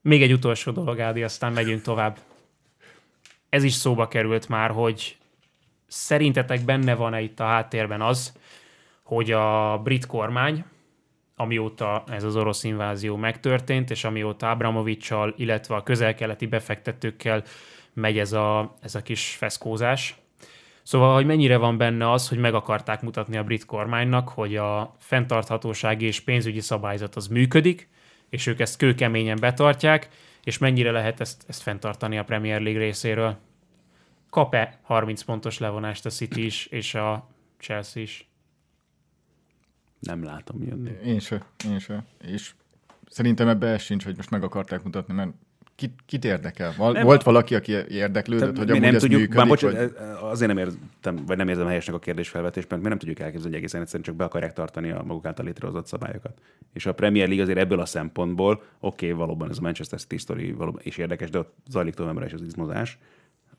Még egy utolsó dolog, Ádi, aztán megyünk tovább. Ez is szóba került már, hogy szerintetek benne van-e itt a háttérben az, hogy a brit kormány amióta ez az orosz invázió megtörtént, és amióta Abramovicsal, illetve a közel-keleti befektetőkkel megy ez a, ez a kis feszkózás. Szóval, hogy mennyire van benne az, hogy meg akarták mutatni a brit kormánynak, hogy a fenntarthatósági és pénzügyi szabályzat az működik, és ők ezt kőkeményen betartják, és mennyire lehet ezt, ezt fenntartani a Premier League részéről. kap-e 30 pontos levonást a City is, és a Chelsea is? Nem látom jönni. Én se, én se. És szerintem ebbe ez sincs, hogy most meg akarták mutatni, mert kit, kit érdekel? Val- Nem. volt valaki, aki érdeklődött, hogy amúgy nem ez tudjuk, működik? már bocsánat, vagy... azért nem értem, vagy nem érzem helyesnek a kérdésfelvetést, mert mi nem tudjuk elképzelni, hogy egészen egyszerűen csak be akarják tartani a maguk által létrehozott szabályokat. És a Premier League azért ebből a szempontból, oké, okay, valóban ez a Manchester City story valóban is érdekes, de ott zajlik továbbra is az izmozás,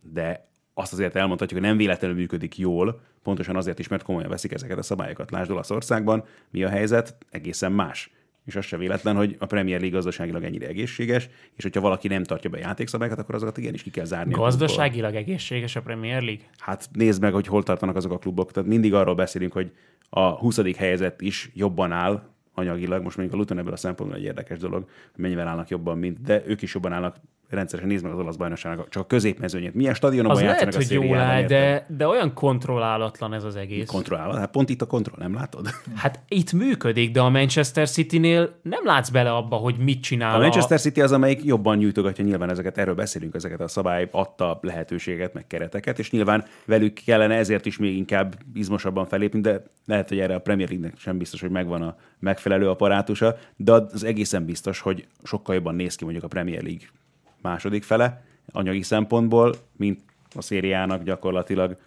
de azt azért elmondhatjuk, hogy nem véletlenül működik jól, pontosan azért is, mert komolyan veszik ezeket a szabályokat. Lásd Olaszországban, mi a helyzet, egészen más. És az se véletlen, hogy a Premier League gazdaságilag ennyire egészséges, és hogyha valaki nem tartja be a játékszabályokat, akkor azokat igenis ki kell zárni. a. Gazdaságilag egészséges a Premier League? Hát nézd meg, hogy hol tartanak azok a klubok. Tehát mindig arról beszélünk, hogy a 20. helyzet is jobban áll anyagilag. Most mondjuk a Luton ebből a szempontból egy érdekes dolog, hogy mennyivel állnak jobban, mint, de ők is jobban állnak rendszeresen nézd meg az olasz bajnokságnak csak a középmezőnyét. Milyen stadionokban Az lehet, játszanak a hogy jól áll, de, de olyan kontrollálatlan ez az egész. Kontrollálod. Hát pont itt a kontroll, nem látod? Hát itt működik, de a Manchester City-nél nem látsz bele abba, hogy mit csinál A Manchester City az, amelyik jobban nyújtogatja nyilván ezeket, erről beszélünk, ezeket a szabály adta lehetőséget, meg kereteket, és nyilván velük kellene ezért is még inkább izmosabban felépni, de lehet, hogy erre a Premier League-nek sem biztos, hogy megvan a megfelelő apparátusa, de az egészen biztos, hogy sokkal jobban néz ki mondjuk a Premier League második fele anyagi szempontból, mint a szériának gyakorlatilag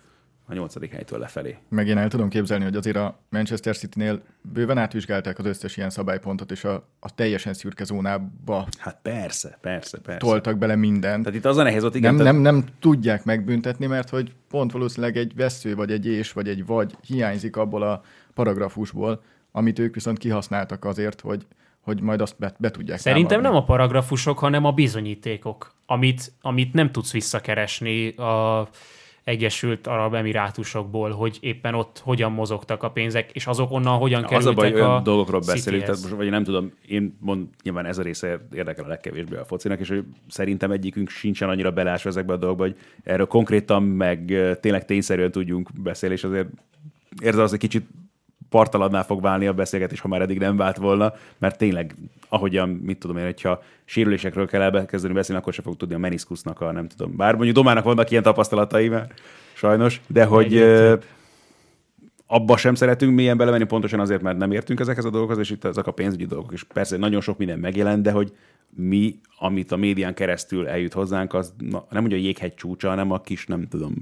a nyolcadik helytől lefelé. Meg én el tudom képzelni, hogy azért a Manchester City-nél bőven átvizsgálták az összes ilyen szabálypontot, és a, a teljesen szürke zónába Hát persze, persze, persze. toltak bele mindent. Tehát itt az a nehéz ott, igen, nem, tehát- nem, nem tudják megbüntetni, mert hogy pont valószínűleg egy vesző, vagy egy és, vagy egy vagy hiányzik abból a paragrafusból, amit ők viszont kihasználtak azért, hogy, hogy majd azt be, be tudják Szerintem támadni. nem a paragrafusok, hanem a bizonyítékok, amit, amit nem tudsz visszakeresni a Egyesült Arab Emirátusokból, hogy éppen ott hogyan mozogtak a pénzek, és azok onnan hogyan Az kerültek a baj, olyan a dolgokról beszélünk, tehát most, vagy nem tudom, én mond, nyilván ez a része érdekel a legkevésbé a focinak, és hogy szerintem egyikünk sincsen annyira belásva ezekbe a dolgokba, hogy erről konkrétan, meg tényleg tényszerűen tudjunk beszélni, és azért érzem az, hogy kicsit partalanná fog válni a beszélgetés, ha már eddig nem vált volna, mert tényleg, ahogyan, mit tudom én, hogyha sérülésekről kell elkezdeni beszélni, akkor se fog tudni a meniszkusznak a, nem tudom, bár mondjuk Domának vannak ilyen tapasztalatai, mert sajnos, de hogy több. Abba sem szeretünk mélyen belemenni, pontosan azért, mert nem értünk ezekhez a dolgokhoz, és itt ezek a pénzügyi dolgok is. Persze nagyon sok minden megjelent, de hogy mi, amit a médián keresztül eljut hozzánk, az na, nem ugye a jéghegy csúcsa, hanem a kis, nem tudom,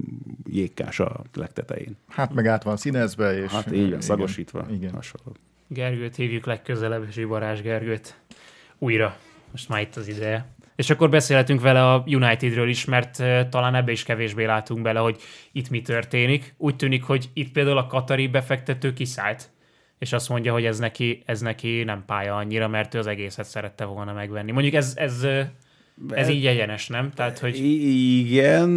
jégkás a legtetején. Hát meg át van színezve, és... Hát így van, szagosítva. Igen. Hasonló. Gergőt hívjuk legközelebb, Zsibarás Gergőt. Újra. Most már itt az ideje. És akkor beszélhetünk vele a Unitedről is, mert talán ebbe is kevésbé látunk bele, hogy itt mi történik. Úgy tűnik, hogy itt például a katari befektető kiszállt, és azt mondja, hogy ez neki, ez neki nem pálya annyira, mert ő az egészet szerette volna megvenni. Mondjuk ez, ez, ez így egyenes, nem? Tehát, hogy I- Igen,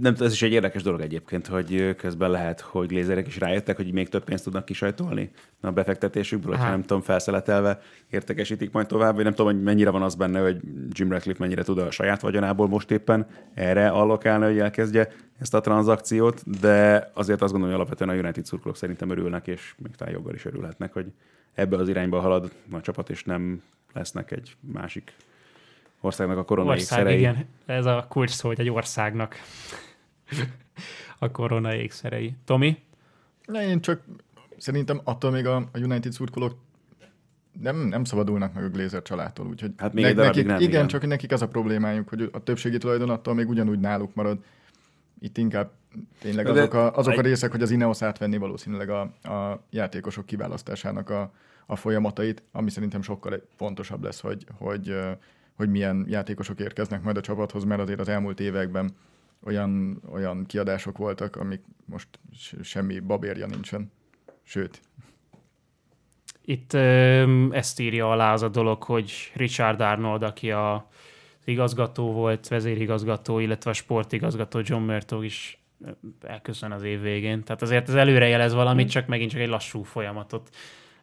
nem, ez is egy érdekes dolog egyébként, hogy közben lehet, hogy lézerek is rájöttek, hogy még több pénzt tudnak kisajtolni a befektetésükből, hogyha Hát. nem tudom, felszeletelve értekesítik majd tovább, vagy nem tudom, hogy mennyire van az benne, hogy Jim Ratcliffe mennyire tud a saját vagyonából most éppen erre allokálni, hogy elkezdje ezt a tranzakciót, de azért azt gondolom, hogy alapvetően a United szurkolók szerintem örülnek, és még talán joggal is örülhetnek, hogy ebbe az irányba halad a csapat, és nem lesznek egy másik országnak a koronai ország, szerei. igen. Ez a kulcs szó, hogy egy országnak a korona ékszerei. Tomi? Na, én csak szerintem attól még a, a United szurkolók nem, nem szabadulnak meg a Glazer családtól, úgyhogy Hát még egy darabig nekik, nem, igen, igen. csak nekik az a problémájuk, hogy a többségi tulajdon attól még ugyanúgy náluk marad. Itt inkább tényleg azok a, azok a részek, hogy az Ineos átvenni valószínűleg a, a játékosok kiválasztásának a, a folyamatait, ami szerintem sokkal fontosabb lesz, hogy, hogy, hogy milyen játékosok érkeznek majd a csapathoz, mert azért az elmúlt években olyan, olyan kiadások voltak, amik most semmi babérja nincsen. Sőt, Itt ezt írja alá az a dolog, hogy Richard Arnold, aki a az igazgató volt, vezérigazgató, illetve a sportigazgató John Murtaugh is elköszön az év végén. Tehát azért ez előrejelez valamit, csak megint csak egy lassú folyamatot.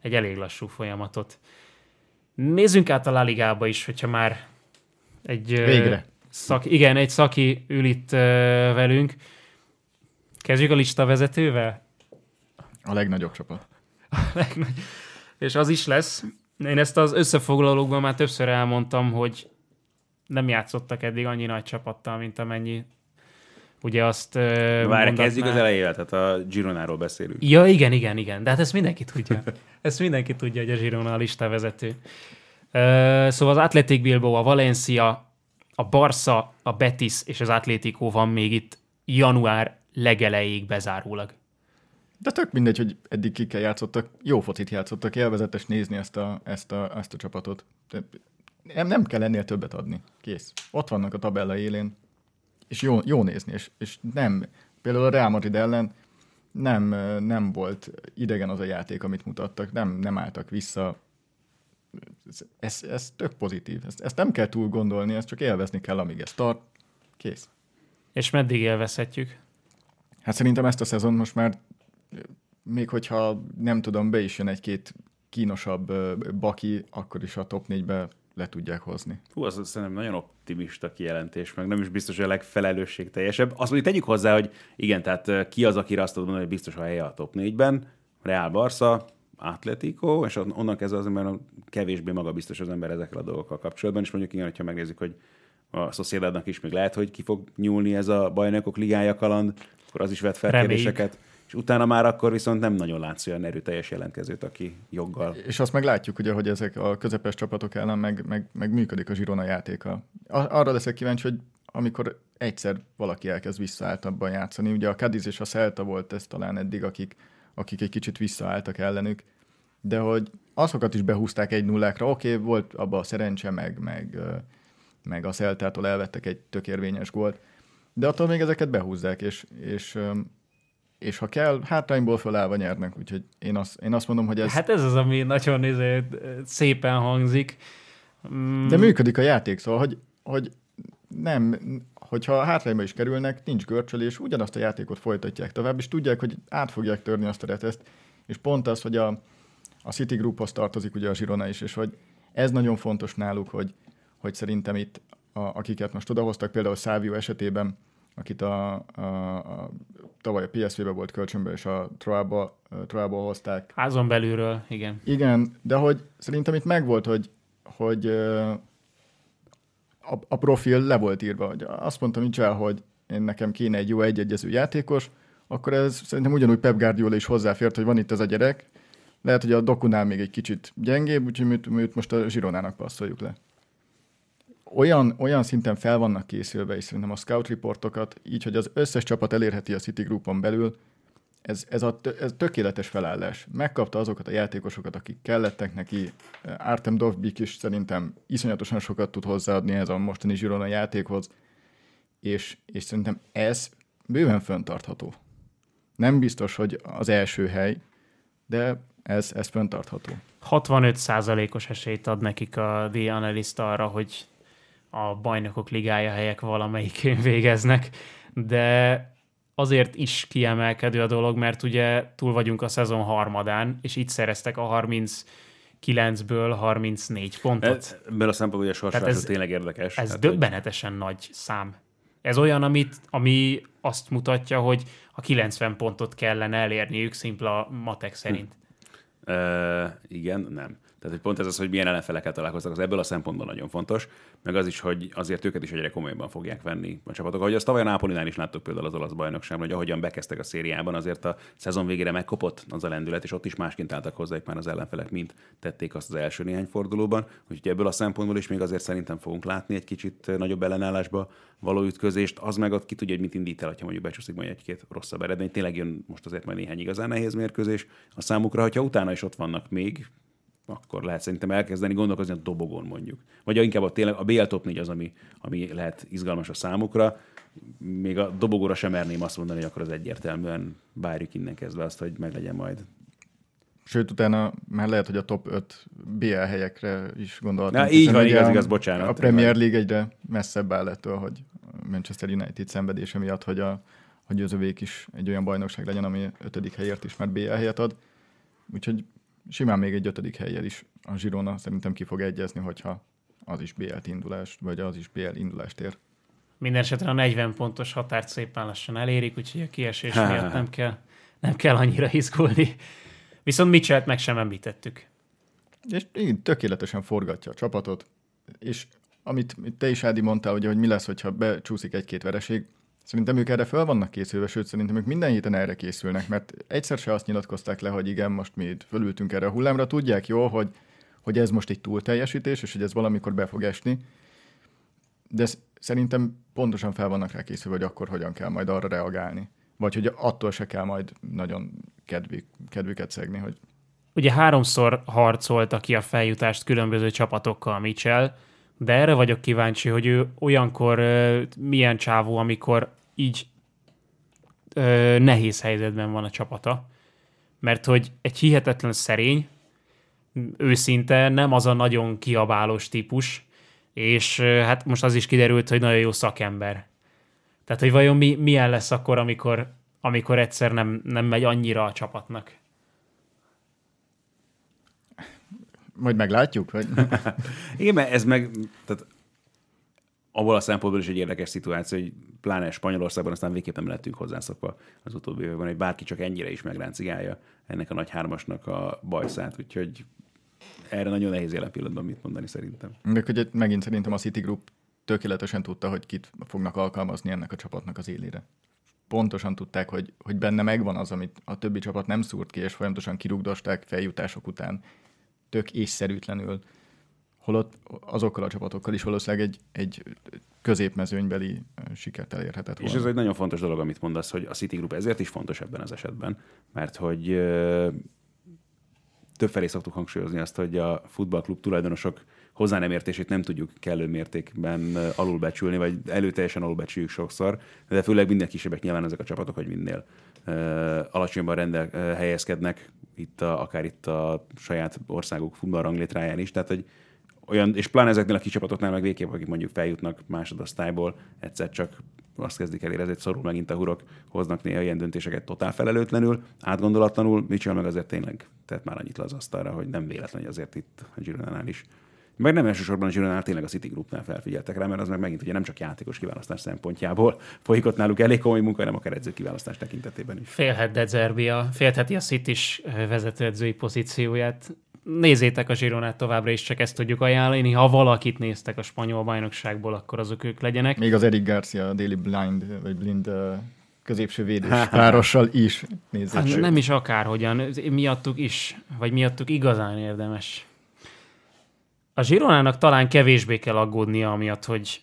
Egy elég lassú folyamatot. Nézzünk át a La Ligába is, hogyha már egy... Végre. Szak, igen, egy szaki ül itt velünk. Kezdjük a lista vezetővel? a legnagyobb csapat. És az is lesz. Én ezt az összefoglalókban már többször elmondtam, hogy nem játszottak eddig annyi nagy csapattal, mint amennyi Ugye azt Várj, kezdjük az elejével, tehát a Gironáról beszélünk. Ja, igen, igen, igen, de hát ezt mindenki tudja. ezt mindenki tudja, hogy a Girona a listavezető. Szóval az Athletic Bilbao, a Valencia, a Barca, a Betis és az Atlético van még itt január legelejéig bezárólag. De tök mindegy, hogy eddig kikkel játszottak, jó focit játszottak, élvezetes nézni ezt a, ezt a, ezt a csapatot. De nem, nem kell ennél többet adni. Kész. Ott vannak a tabella élén, és jó, jó nézni, és, és nem, például a Real Madrid ellen nem, nem volt idegen az a játék, amit mutattak, nem, nem álltak vissza. Ez, ez, ez tök pozitív. Ezt, ezt nem kell túl gondolni, ezt csak élvezni kell, amíg ez tart. Kész. És meddig élvezhetjük? Hát szerintem ezt a szezon most már, még hogyha nem tudom, be is jön egy-két kínosabb baki, akkor is a top 4-be le tudják hozni. Hú, az szerintem nagyon optimista kijelentés, meg nem is biztos, hogy a legfelelősségteljesebb. Azt mondjuk tegyük hozzá, hogy igen, tehát ki az, akire azt mondani, hogy biztos a helye a top 4-ben, Real Barca, Atletico, és onnan kezdve az ember kevésbé magabiztos az ember ezekkel a dolgokkal kapcsolatban, és mondjuk igen, ha megnézzük, hogy a Sociedadnak is még lehet, hogy ki fog nyúlni ez a bajnokok ligája kaland, akkor az is vet fel kérdéseket utána már akkor viszont nem nagyon látsz olyan erőteljes jelentkezőt, aki joggal. És azt meg látjuk, ugye, hogy ezek a közepes csapatok ellen meg, meg, meg működik a Zsirona játéka. Arra leszek kíváncsi, hogy amikor egyszer valaki elkezd visszaálltabban játszani, ugye a Cadiz és a Celta volt ez talán eddig, akik, akik egy kicsit visszaálltak ellenük, de hogy azokat is behúzták egy nullákra, oké, okay, volt abban a szerencse, meg, meg, meg a Celtától elvettek egy tökérvényes gólt, de attól még ezeket behúzzák, és, és és ha kell, hátrányból fölállva nyernek, úgyhogy én azt, én azt mondom, hogy ez... Hát ez az, ami nagyon izé, szépen hangzik. Mm. De működik a játék, szóval, hogy, hogy nem, hogyha hátrányba is kerülnek, nincs görcsölés, ugyanazt a játékot folytatják tovább, és tudják, hogy át fogják törni azt a reteszt, és pont az, hogy a, a City Grouphoz tartozik ugye a Zsirona is, és hogy ez nagyon fontos náluk, hogy, hogy szerintem itt, a, akiket most odahoztak, például Szávio esetében, akit a, a, a tavaly a PSV-be volt kölcsönbe, és a Troába, Troába hozták. Házon belülről, igen. Igen, de hogy szerintem itt megvolt, hogy, hogy a, a profil le volt írva. Hogy azt mondtam nincs el, hogy én nekem kéne egy jó egyegyező játékos, akkor ez szerintem ugyanúgy Pep Guardiola is hozzáfért, hogy van itt ez a gyerek. Lehet, hogy a dokunál még egy kicsit gyengébb, úgyhogy mi, mi most a Zsironának passzoljuk le olyan, olyan szinten fel vannak készülve, és szerintem a scout reportokat, így, hogy az összes csapat elérheti a City Groupon belül, ez, ez, a, ez tökéletes felállás. Megkapta azokat a játékosokat, akik kellettek neki. Artem Dovbik is szerintem iszonyatosan sokat tud hozzáadni ez a mostani Girona játékhoz, és, és szerintem ez bőven föntartható. Nem biztos, hogy az első hely, de ez, ez föntartható. 65%-os esélyt ad nekik a The Analyst arra, hogy a bajnokok ligája helyek valamelyikén végeznek, de azért is kiemelkedő a dolog, mert ugye túl vagyunk a szezon harmadán, és itt szereztek a 30 9-ből 34 pontot. Ebből a szempontból a sorsolás ez, tényleg érdekes. Ez hát, döbbenetesen hogy... nagy szám. Ez olyan, amit, ami azt mutatja, hogy a 90 pontot kellene elérniük szimpla matek szerint. Hm. Uh, igen, nem. Tehát, hogy pont ez az, hogy milyen ellenfelekkel találkoztak, az ebből a szempontból nagyon fontos, meg az is, hogy azért őket is egyre komolyabban fogják venni a csapatok. Ahogy azt tavaly a Nápolinál is láttuk például az olasz bajnokságban, hogy ahogyan bekezdtek a szériában, azért a szezon végére megkopott az a lendület, és ott is másként álltak hozzá már az ellenfelek, mint tették azt az első néhány fordulóban. Úgyhogy ebből a szempontból is még azért szerintem fogunk látni egy kicsit nagyobb ellenállásba való ütközést. Az meg ott ki tudja, hogy mit indít el, ha mondjuk becsúszik majd egy-két rosszabb eredmény. Tényleg jön most azért majd néhány igazán nehéz mérkőzés a számukra, hogyha utána is ott vannak még akkor lehet szerintem elkezdeni gondolkozni a dobogon mondjuk. Vagy inkább a, tényleg a BL top 4 az, ami, ami lehet izgalmas a számukra. Még a dobogóra sem merném azt mondani, hogy akkor az egyértelműen várjuk innen kezdve azt, hogy meglegyen majd. Sőt, utána már lehet, hogy a top 5 BL helyekre is gondolhatunk. Na, így van, igaz, igaz, bocsánat. A Premier League egyre messzebb áll ettől, hogy Manchester United szenvedése miatt, hogy a, hogy az övék is egy olyan bajnokság legyen, ami ötödik helyért is már BL helyet ad. Úgyhogy simán még egy ötödik helyjel is a Girona szerintem ki fog egyezni, hogyha az is BL indulást, vagy az is BL indulást ér. Mindenesetre a 40 pontos határt szépen lassan elérik, úgyhogy a kiesés miatt nem kell, nem kell annyira izgulni. Viszont Mitchell-t meg sem említettük. És igen, tökéletesen forgatja a csapatot, és amit te is, Ádi, mondtál, hogy, hogy mi lesz, hogyha becsúszik egy-két vereség, Szerintem ők erre fel vannak készülve, sőt szerintem ők minden héten erre készülnek, mert egyszer se azt nyilatkozták le, hogy igen, most mi fölültünk erre a hullámra, tudják jó, hogy, hogy ez most egy túlteljesítés, és hogy ez valamikor be fog esni, de szerintem pontosan fel vannak rá készülve, hogy akkor hogyan kell majd arra reagálni. Vagy hogy attól se kell majd nagyon kedvük, kedvüket szegni, hogy Ugye háromszor harcolta ki a feljutást különböző csapatokkal Mitchell, de erre vagyok kíváncsi, hogy ő olyankor milyen csávó, amikor így nehéz helyzetben van a csapata. Mert hogy egy hihetetlen szerény, őszinte, nem az a nagyon kiabálós típus, és hát most az is kiderült, hogy nagyon jó szakember. Tehát, hogy vajon mi, milyen lesz akkor, amikor, amikor egyszer nem, nem megy annyira a csapatnak. Majd meglátjuk, vagy Igen, mert ez meg, tehát abból a szempontból is egy érdekes szituáció, hogy pláne Spanyolországban aztán végképp nem lettünk hozzászokva az utóbbi években, hogy bárki csak ennyire is megráncigálja ennek a nagy hármasnak a bajszát, úgyhogy erre nagyon nehéz jelen pillanatban mit mondani szerintem. de hogy megint szerintem a City Group tökéletesen tudta, hogy kit fognak alkalmazni ennek a csapatnak az élére. Pontosan tudták, hogy, hogy benne megvan az, amit a többi csapat nem szúrt ki, és folyamatosan kirugdosták feljutások után tök észszerűtlenül. Holott azokkal a csapatokkal is valószínűleg egy, egy középmezőnybeli sikert elérhetett És volna. ez egy nagyon fontos dolog, amit mondasz, hogy a City Group ezért is fontos ebben az esetben, mert hogy többfelé szoktuk hangsúlyozni azt, hogy a futballklub tulajdonosok hozzá nem értését nem tudjuk kellő mértékben alulbecsülni, vagy előteljesen alulbecsüljük sokszor, de főleg minden kisebbek nyilván ezek a csapatok, hogy minél alacsonyabban rendel, helyezkednek, itt a, akár itt a saját országuk futballranglétráján is, tehát hogy olyan, és pláne ezeknél a kis csapatoknál meg végképp, akik mondjuk feljutnak másodosztályból, egyszer csak azt kezdik el érezni, szorul megint a hurok, hoznak néha ilyen döntéseket totál felelőtlenül, átgondolatlanul, Mitchell meg azért tényleg tett már annyit le az asztalra, hogy nem véletlen, hogy azért itt a Gironánál is. Meg nem elsősorban a Gironánál tényleg a City Groupnál felfigyeltek rá, mert az meg megint ugye nem csak játékos kiválasztás szempontjából folyik ott náluk elég komoly munka, hanem akár edző kiválasztás tekintetében is. Félhet De Zerbi a, a City is vezetőedzői pozícióját. Nézzétek a Zsironát továbbra is, csak ezt tudjuk ajánlani. Ha valakit néztek a spanyol bajnokságból, akkor azok ők legyenek. Még az Eric Garcia, a Daily Blind, vagy Blind ö, középső védős párossal is nézzék. Hát nem is akárhogyan, miattuk is, vagy miattuk igazán érdemes. A Zsironának talán kevésbé kell aggódnia amiatt, hogy,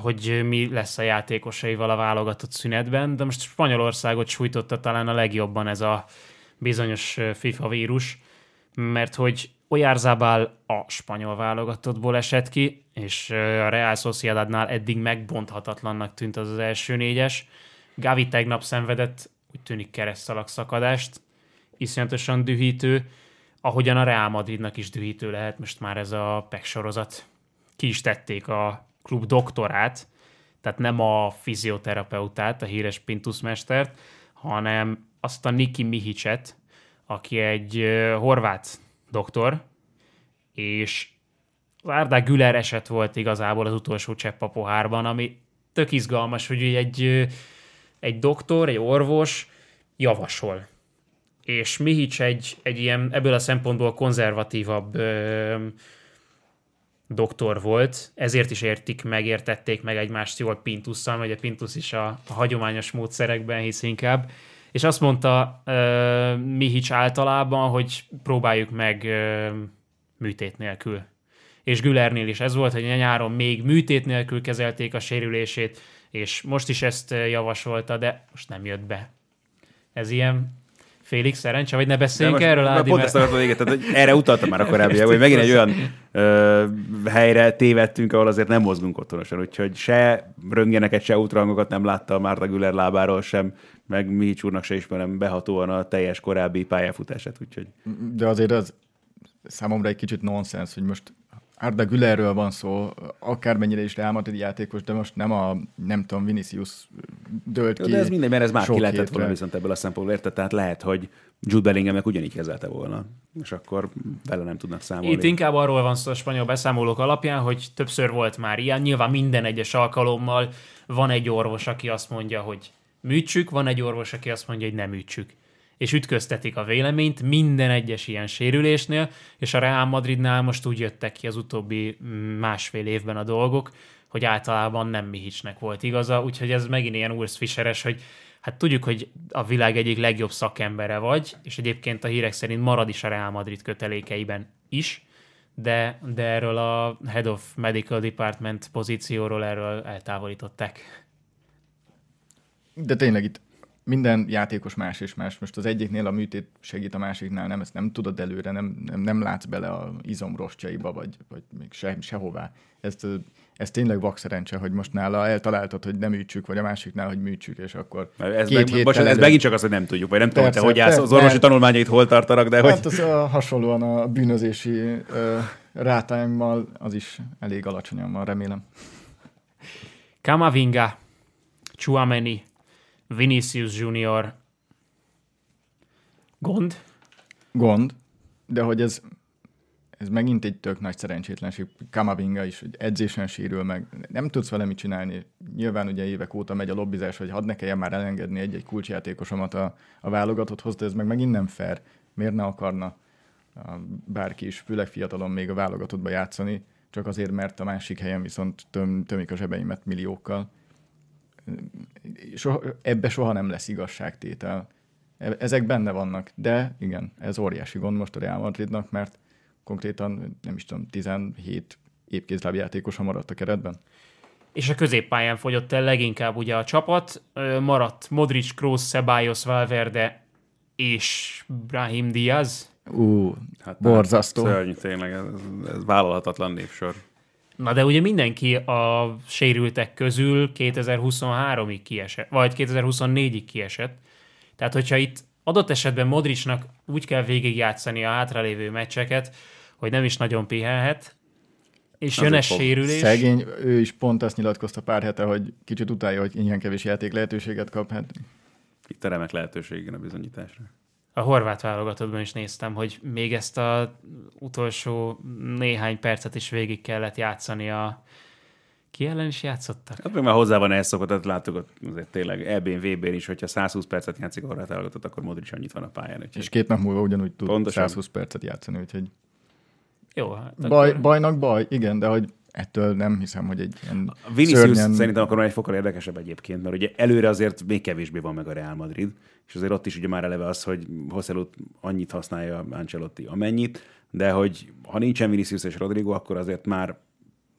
hogy mi lesz a játékosaival a válogatott szünetben, de most Spanyolországot sújtotta talán a legjobban ez a bizonyos FIFA vírus, mert hogy Oyarzabal a spanyol válogatottból esett ki, és a Real Sociedadnál eddig megbonthatatlannak tűnt az az első négyes. Gavi tegnap szenvedett, úgy tűnik keresztalak szakadást, iszonyatosan dühítő, ahogyan a Real Madridnak is dühítő lehet most már ez a PEC sorozat. Ki is tették a klub doktorát, tehát nem a fizioterapeutát, a híres Pintus mestert, hanem azt a Niki Mihicset, aki egy horvát doktor, és az Arda Güler eset volt igazából az utolsó csepp a pohárban, ami tök izgalmas, hogy egy, egy doktor, egy orvos javasol. És Mihic egy, egy ilyen ebből a szempontból konzervatívabb ö, doktor volt, ezért is értik meg, értették meg egymást jól Pintusszal, mert ugye Pintus is a, a hagyományos módszerekben hisz inkább, és azt mondta uh, Mihic általában, hogy próbáljuk meg uh, műtét nélkül. És Gülernél is ez volt, hogy nyáron még műtét nélkül kezelték a sérülését, és most is ezt ö, javasolta, de most nem jött be. Ez ilyen félig szerencse, vagy ne beszéljünk most- erről, Ádi, Pont mert- ezt akartam véget, tehát, hogy erre utaltam már a korábbiak, hogy megint egy olyan ö, helyre tévedtünk, ahol azért nem mozgunk otthonosan, úgyhogy se röntgeneket, se útrangokat nem látta a Márta Güler lábáról sem, meg Mihics úrnak se ismerem behatóan a teljes korábbi pályafutását, úgyhogy De azért az számomra egy kicsit nonsens, hogy most Arda Gülerről van szó, akármennyire is Real Madrid játékos, de most nem a, nem tudom, Vinicius dölt ki. de ez mindegy, mert ez már ki lehetett volna viszont ebből a szempontból, érted? Tehát lehet, hogy Jude Bellinghamnek ugyanígy kezelte volna, és akkor vele nem tudnak számolni. Itt inkább arról van szó a spanyol beszámolók alapján, hogy többször volt már ilyen. Nyilván minden egyes alkalommal van egy orvos, aki azt mondja, hogy műtsük, van egy orvos, aki azt mondja, hogy nem műtsük. És ütköztetik a véleményt minden egyes ilyen sérülésnél, és a Real Madridnál most úgy jöttek ki az utóbbi mm, másfél évben a dolgok, hogy általában nem Mihicsnek volt igaza, úgyhogy ez megint ilyen Urs Fischeres, hogy hát tudjuk, hogy a világ egyik legjobb szakembere vagy, és egyébként a hírek szerint marad is a Real Madrid kötelékeiben is, de, de erről a Head of Medical Department pozícióról erről eltávolították. De tényleg itt minden játékos más és más. Most az egyiknél a műtét segít, a másiknál nem, ezt nem tudod előre, nem, nem, nem látsz bele a izomrostjaiba, vagy, vagy még se, sehová. Ezt, ez tényleg vakszerencse, hogy most nála eltaláltad, hogy nem műtsük, vagy a másiknál, hogy műtsük, és akkor ez, két meg, most, ez megint csak az, hogy nem tudjuk, vagy nem tudom, te hogy állsz, az orvosi tanulmányait hol tartanak, de hát hogy... az a, hasonlóan a bűnözési uh, rátáimmal az is elég alacsonyan van, remélem. Kamavinga, Chuameni, Vinicius Junior gond? Gond, de hogy ez, ez megint egy tök nagy szerencsétlenség. Kamavinga is, hogy edzésen sérül meg, nem tudsz vele mit csinálni. Nyilván ugye évek óta megy a lobbizás, hogy hadd ne kelljen már elengedni egy-egy kulcsjátékosomat a, a válogatotthoz, de ez meg megint nem fair. Miért ne akarna bárki is, főleg fiatalon még a válogatottba játszani, csak azért, mert a másik helyen viszont töm, tömik a zsebeimet milliókkal soha, ebbe soha nem lesz igazságtétel. E, ezek benne vannak, de igen, ez óriási gond most a Real Madridnak, mert konkrétan, nem is tudom, 17 épkézlábjátékosa maradt a keretben. És a középpályán fogyott el leginkább ugye a csapat, maradt Modric, Kroos, Ceballos, Valverde és Brahim Diaz. Ú, hát borzasztó. Szörnyű, tényleg, ez, ez vállalhatatlan névsor. Na de ugye mindenki a sérültek közül 2023-ig kiesett, vagy 2024-ig kiesett. Tehát, hogyha itt adott esetben Modricnak úgy kell végigjátszani a hátralévő meccseket, hogy nem is nagyon pihenhet, és jön ez sérülés. Szegény, ő is pont azt nyilatkozta pár hete, hogy kicsit utálja, hogy ilyen kevés játék lehetőséget kap. Hát... Itt a remek lehetőség a bizonyításra a horvát válogatottban is néztem, hogy még ezt a utolsó néhány percet is végig kellett játszani a ki ellen is játszottak? Hát még már hozzá van elszokott, tehát láttuk azért tényleg EB-n, vb is, hogyha 120 percet játszik a horvát válogatott, akkor Modric annyit van a pályán. Úgyhogy... És két nap múlva ugyanúgy tud Pontosan. 120 percet játszani, úgyhogy jó, hát baj, akkor... Bajnak baj, igen, de hogy ettől nem hiszem, hogy egy ilyen A Vinicius szörnyen... szerintem akkor már egy fokkal érdekesebb egyébként, mert ugye előre azért még kevésbé van meg a Real Madrid, és azért ott is ugye már eleve az, hogy Hosszelut annyit használja Ancelotti amennyit, de hogy ha nincsen Vinicius és Rodrigo, akkor azért már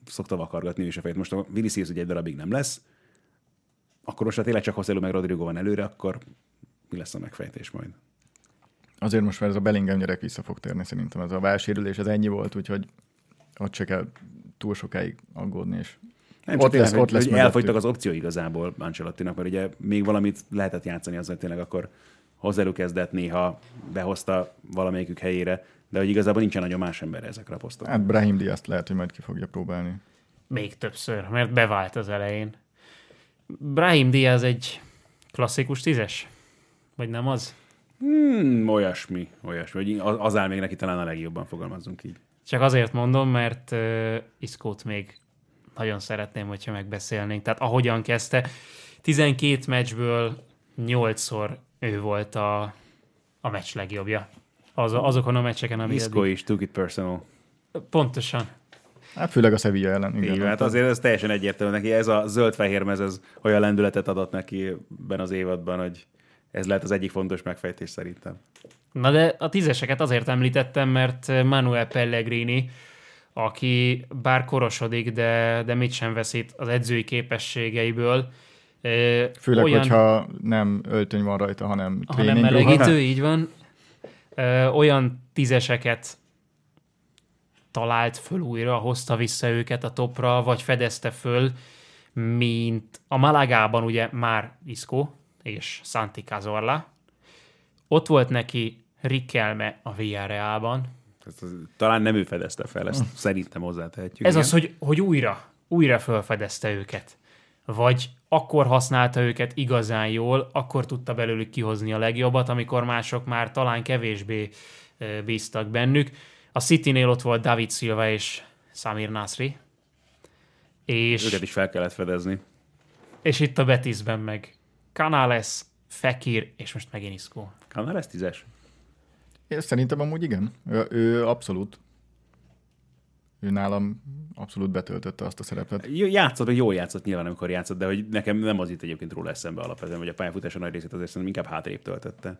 szokta vakargatni is a fejét. Most a Vinicius ugye egy darabig nem lesz, akkor most ha tényleg csak Hosszelu meg Rodrigo van előre, akkor mi lesz a megfejtés majd? Azért most már ez a Bellingham gyerek vissza fog térni, szerintem ez a válsérülés, ez ennyi volt, úgyhogy ott se kell túl sokáig aggódni, és nem ott lesz, ott lesz hogy elfogytak az opció igazából Ancelottinak, mert ugye még valamit lehetett játszani azzal, tényleg akkor hozzájuk kezdett néha behozta valamelyikük helyére, de hogy igazából nincsen nagyon más ember ezekre a posztokra. Hát Brahim Diaz lehet, hogy majd ki fogja próbálni. Még többször, mert bevált az elején. Brahim Diaz egy klasszikus tízes? Vagy nem az? Hmm, olyasmi, olyasmi. Az áll még neki talán a legjobban fogalmazunk így. Csak azért mondom, mert uh, Iszkót még nagyon szeretném, hogyha megbeszélnénk. Tehát ahogyan kezdte, 12 meccsből 8-szor ő volt a, a meccs legjobbja. Az, azokon a meccseken, ami Isco eddig... is took it personal. Pontosan. Hát főleg a Sevilla ellen. Igen, Igen hát azért ez teljesen egyértelmű neki. Ez a zöld-fehér mez, ez olyan lendületet adott neki ben az évadban, hogy ez lehet az egyik fontos megfejtés szerintem. Na de a tízeseket azért említettem, mert Manuel Pellegrini, aki bár korosodik, de, de mit sem veszít az edzői képességeiből. Főleg, olyan, hogyha nem öltöny van rajta, hanem hanem melegítő, így van. Olyan tízeseket talált föl újra, hozta vissza őket a topra, vagy fedezte föl, mint a Malagában ugye már Isco és Santi Cazorla. Ott volt neki Rikelme a Villarrealban. Ezt az, talán nem ő fedezte fel, ezt szerintem hozzátehetjük. Ez igen. az, hogy, hogy újra, újra felfedezte őket. Vagy akkor használta őket igazán jól, akkor tudta belőlük kihozni a legjobbat, amikor mások már talán kevésbé bíztak bennük. A City-nél ott volt David Silva és Samir Nasri. És, őket is fel kellett fedezni. És itt a Betisben meg Canales, Fekir, és most megint Isco. Canales tízes? Én szerintem amúgy igen. Ő, ő abszolút. ő nálam abszolút betöltötte azt a szerepet. Játszott, meg jól játszott nyilván, amikor játszott, de hogy nekem nem az itt egyébként róla eszembe alapvetően, hogy a pályafutása nagy részét azért szerintem inkább hátrébb töltötte.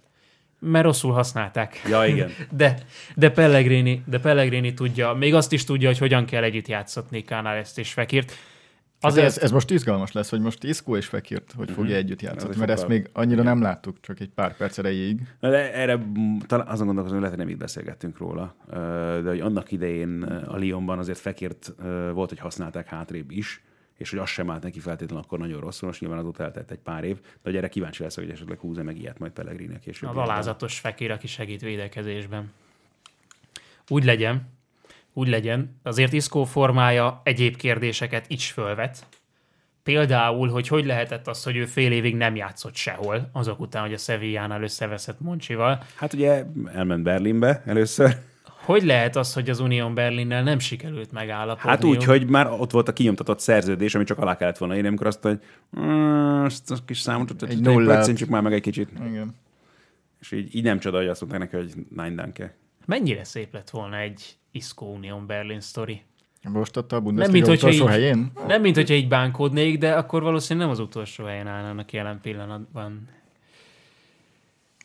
Mert rosszul használták. Ja, igen. De, de, Pellegrini, de Pellegrini tudja, még azt is tudja, hogy hogyan kell együtt játszatni Kánál ezt és Fekirt. Azért ez, ez most izgalmas lesz, hogy most Isco és Fekirt, hogy fogja együtt játszani, Ez mert ezt még annyira nem láttuk, csak egy pár perc erejéig. Na, de erre talán azon gondolkozom, hogy lehet, hogy nem itt beszélgettünk róla, de hogy annak idején a Lyonban azért Fekirt volt, hogy használták hátrébb is, és hogy az sem állt neki feltétlenül akkor nagyon rosszul, most nyilván azóta eltelt egy pár év, de hogy erre kíváncsi leszek, hogy esetleg húz meg ilyet majd Pellegrini később. Az alázatos Fekir, aki segít védekezésben. Úgy legyen, úgy legyen. Azért Iszkó formája egyéb kérdéseket is fölvet. Például, hogy hogy lehetett az, hogy ő fél évig nem játszott sehol, azok után, hogy a Sevillánál összeveszett Moncsival. Hát ugye elment Berlinbe először, Hogy lehet az, hogy az Unión Berlinnel nem sikerült megállapodni? Hát úgy, hogy már ott volt a kinyomtatott szerződés, ami csak alá kellett volna írni, amikor azt hogy "Mm, ezt a kis számot, Egy nullát. nullát. már meg egy kicsit. Igen. És így, így nem csoda, hogy azt mondták neki, hogy nine danke. Mennyire szép lett volna egy Iszkó Unión Berlin sztori? Most ott a Nem, Bundesliga mint hogyha utolsó így, helyén? nem, mint hogyha így bánkódnék, de akkor valószínűleg nem az utolsó helyen állnának jelen pillanatban.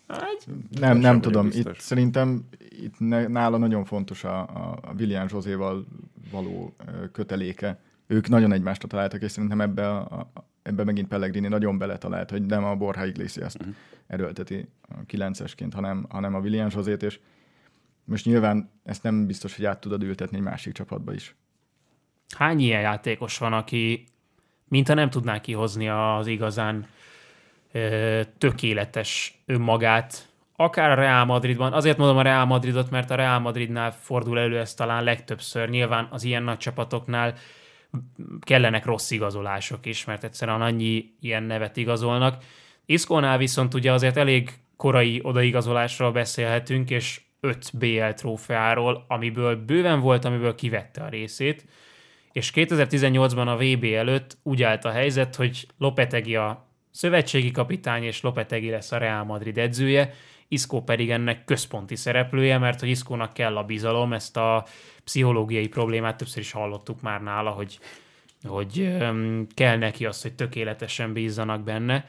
Hát, Nem, nem tudom. biztos. Itt szerintem itt nála nagyon fontos a, a, a William Zsozéval való köteléke. Ők nagyon egymásra találtak, és szerintem ebbe, a, a, ebbe megint Pellegrini nagyon beletalált, hogy nem a Borja Iglesias Mhm. uh-huh. erőlteti a kilencesként, hanem, hanem a William Zsozét, és most nyilván ezt nem biztos, hogy át tudod ültetni egy másik csapatba is. hány ilyen játékos van, aki mintha nem tudná kihozni az igazán ö, tökéletes önmagát, akár a Real Madridban. Azért mondom a Real Madridot, mert a Real Madridnál fordul elő ez talán legtöbbször. Nyilván az ilyen nagy csapatoknál kellenek rossz igazolások is, mert egyszerűen annyi ilyen nevet igazolnak. Iszkónál viszont ugye azért elég korai odaigazolásról beszélhetünk, és 5 BL trófeáról, amiből bőven volt, amiből kivette a részét, és 2018-ban a VB előtt úgy állt a helyzet, hogy Lopetegi a szövetségi kapitány, és Lopetegi lesz a Real Madrid edzője, Isco pedig ennek központi szereplője, mert hogy Iscónak kell a bizalom, ezt a pszichológiai problémát többször is hallottuk már nála, hogy, hogy öm, kell neki az, hogy tökéletesen bízzanak benne,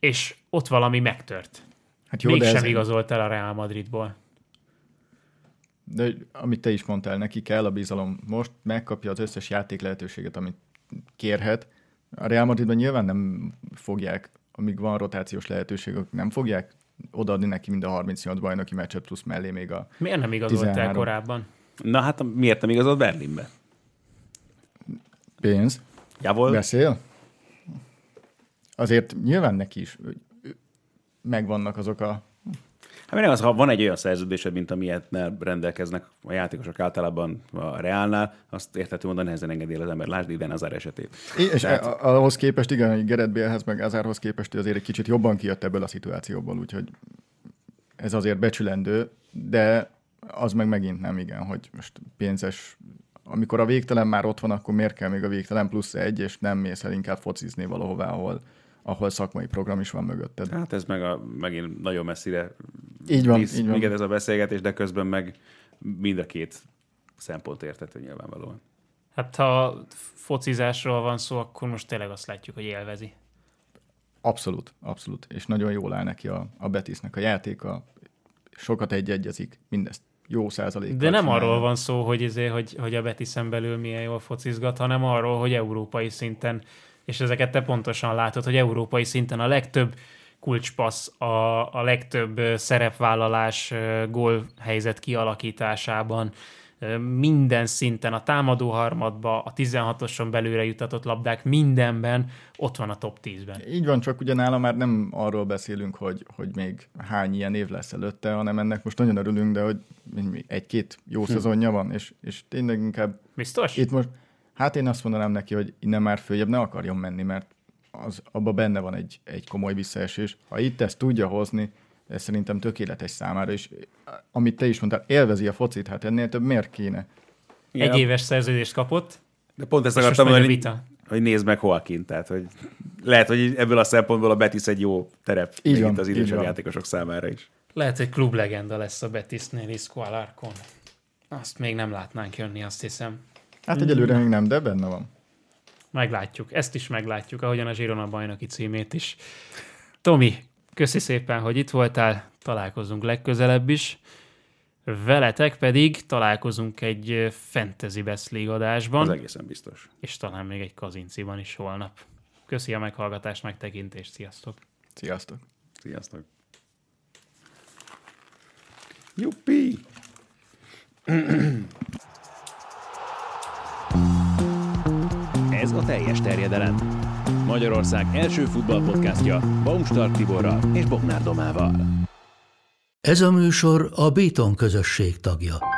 és ott valami megtört. Hát jó, Mégsem ez, igazolt el a Real Madridból. De amit te is mondtál, neki kell a bizalom. Most megkapja az összes játék lehetőséget, amit kérhet. A Real Madridban nyilván nem fogják, amíg van rotációs lehetőségek, nem fogják odaadni neki mind a 38 bajnoki meccset, plusz mellé még a... Miért nem igazolt el 13. korábban? Na hát miért nem igazolt Berlinbe? Pénz. Javol? Beszél? Azért nyilván neki is megvannak azok a... Hát az, ha van egy olyan szerződésed, mint amilyetnel rendelkeznek a játékosok általában a Reálnál, azt érthető módon nehezen engedél az ember. Lásd Iden Azár esetét. És Tehát... ahhoz képest, igen, hogy Gerett Balehez meg Azárhoz képest azért egy kicsit jobban kijött ebből a szituációból, úgyhogy ez azért becsülendő, de az meg megint nem igen, hogy most pénzes, amikor a végtelen már ott van, akkor miért kell még a végtelen plusz egy, és nem mész el inkább focizni valahová, ahol, ahol szakmai program is van mögötted. Hát ez meg a, megint nagyon messzire Így van, visz így van. minket ez a beszélgetés, de közben meg mind a két szempont értető nyilvánvalóan. Hát ha focizásról van szó, akkor most tényleg azt látjuk, hogy élvezi. Abszolút, abszolút. És nagyon jól áll neki a, a Betisnek a játéka, sokat egy-egyezik, mindezt jó százalékkal. De nem csinálja. arról van szó, hogy, izé, hogy, hogy a Betisen belül milyen jól focizgat, hanem arról, hogy európai szinten, és ezeket te pontosan látod, hogy európai szinten a legtöbb kulcspassz, a, a legtöbb szerepvállalás, ö, gólhelyzet kialakításában, minden szinten, a támadó harmadba, a 16-oson belőle jutatott labdák, mindenben ott van a top 10-ben. Így van, csak ugye nála már nem arról beszélünk, hogy, hogy még hány ilyen év lesz előtte, hanem ennek most nagyon örülünk, de hogy egy-két jó Hm. szezonja van, és, és tényleg inkább Biztos? itt most, hát én azt mondanám neki, hogy innen már följebb ne akarjon menni, mert az, abban benne van egy, egy komoly visszaesés. Ha itt ezt tudja hozni, ez szerintem tökéletes számára, és amit te is mondtál, élvezi a focit, hát ennél több miért kéne? Egy éves szerződést kapott, De pont ezt akartam mondani, hogy nézd meg Joaquin, tehát hogy lehet, hogy ebből a szempontból a Betis egy jó terep Így van, itt az így idősebb játékosok számára is. Lehet, hogy klublegenda lesz a Betisnél Isco Alarcon. Azt még nem látnánk jönni, azt hiszem. Hát egyelőre még nem, de benne van. Meglátjuk, ezt is meglátjuk, ahogyan a Zsirona bajnoki címét is. Tomi, köszi szépen, hogy itt voltál, találkozunk legközelebb is. Veletek pedig találkozunk egy Fantasy Best League adásban. Az egészen biztos. És talán még egy kazinciban is holnap. Köszi a meghallgatást, megtekintést, sziasztok! Sziasztok! Sziasztok! Juppi! Ez a teljes terjedelem. Magyarország első futballpodcastja Baumstark Tiborral és Bognár Domával. Ez a műsor a Béton közösség tagja.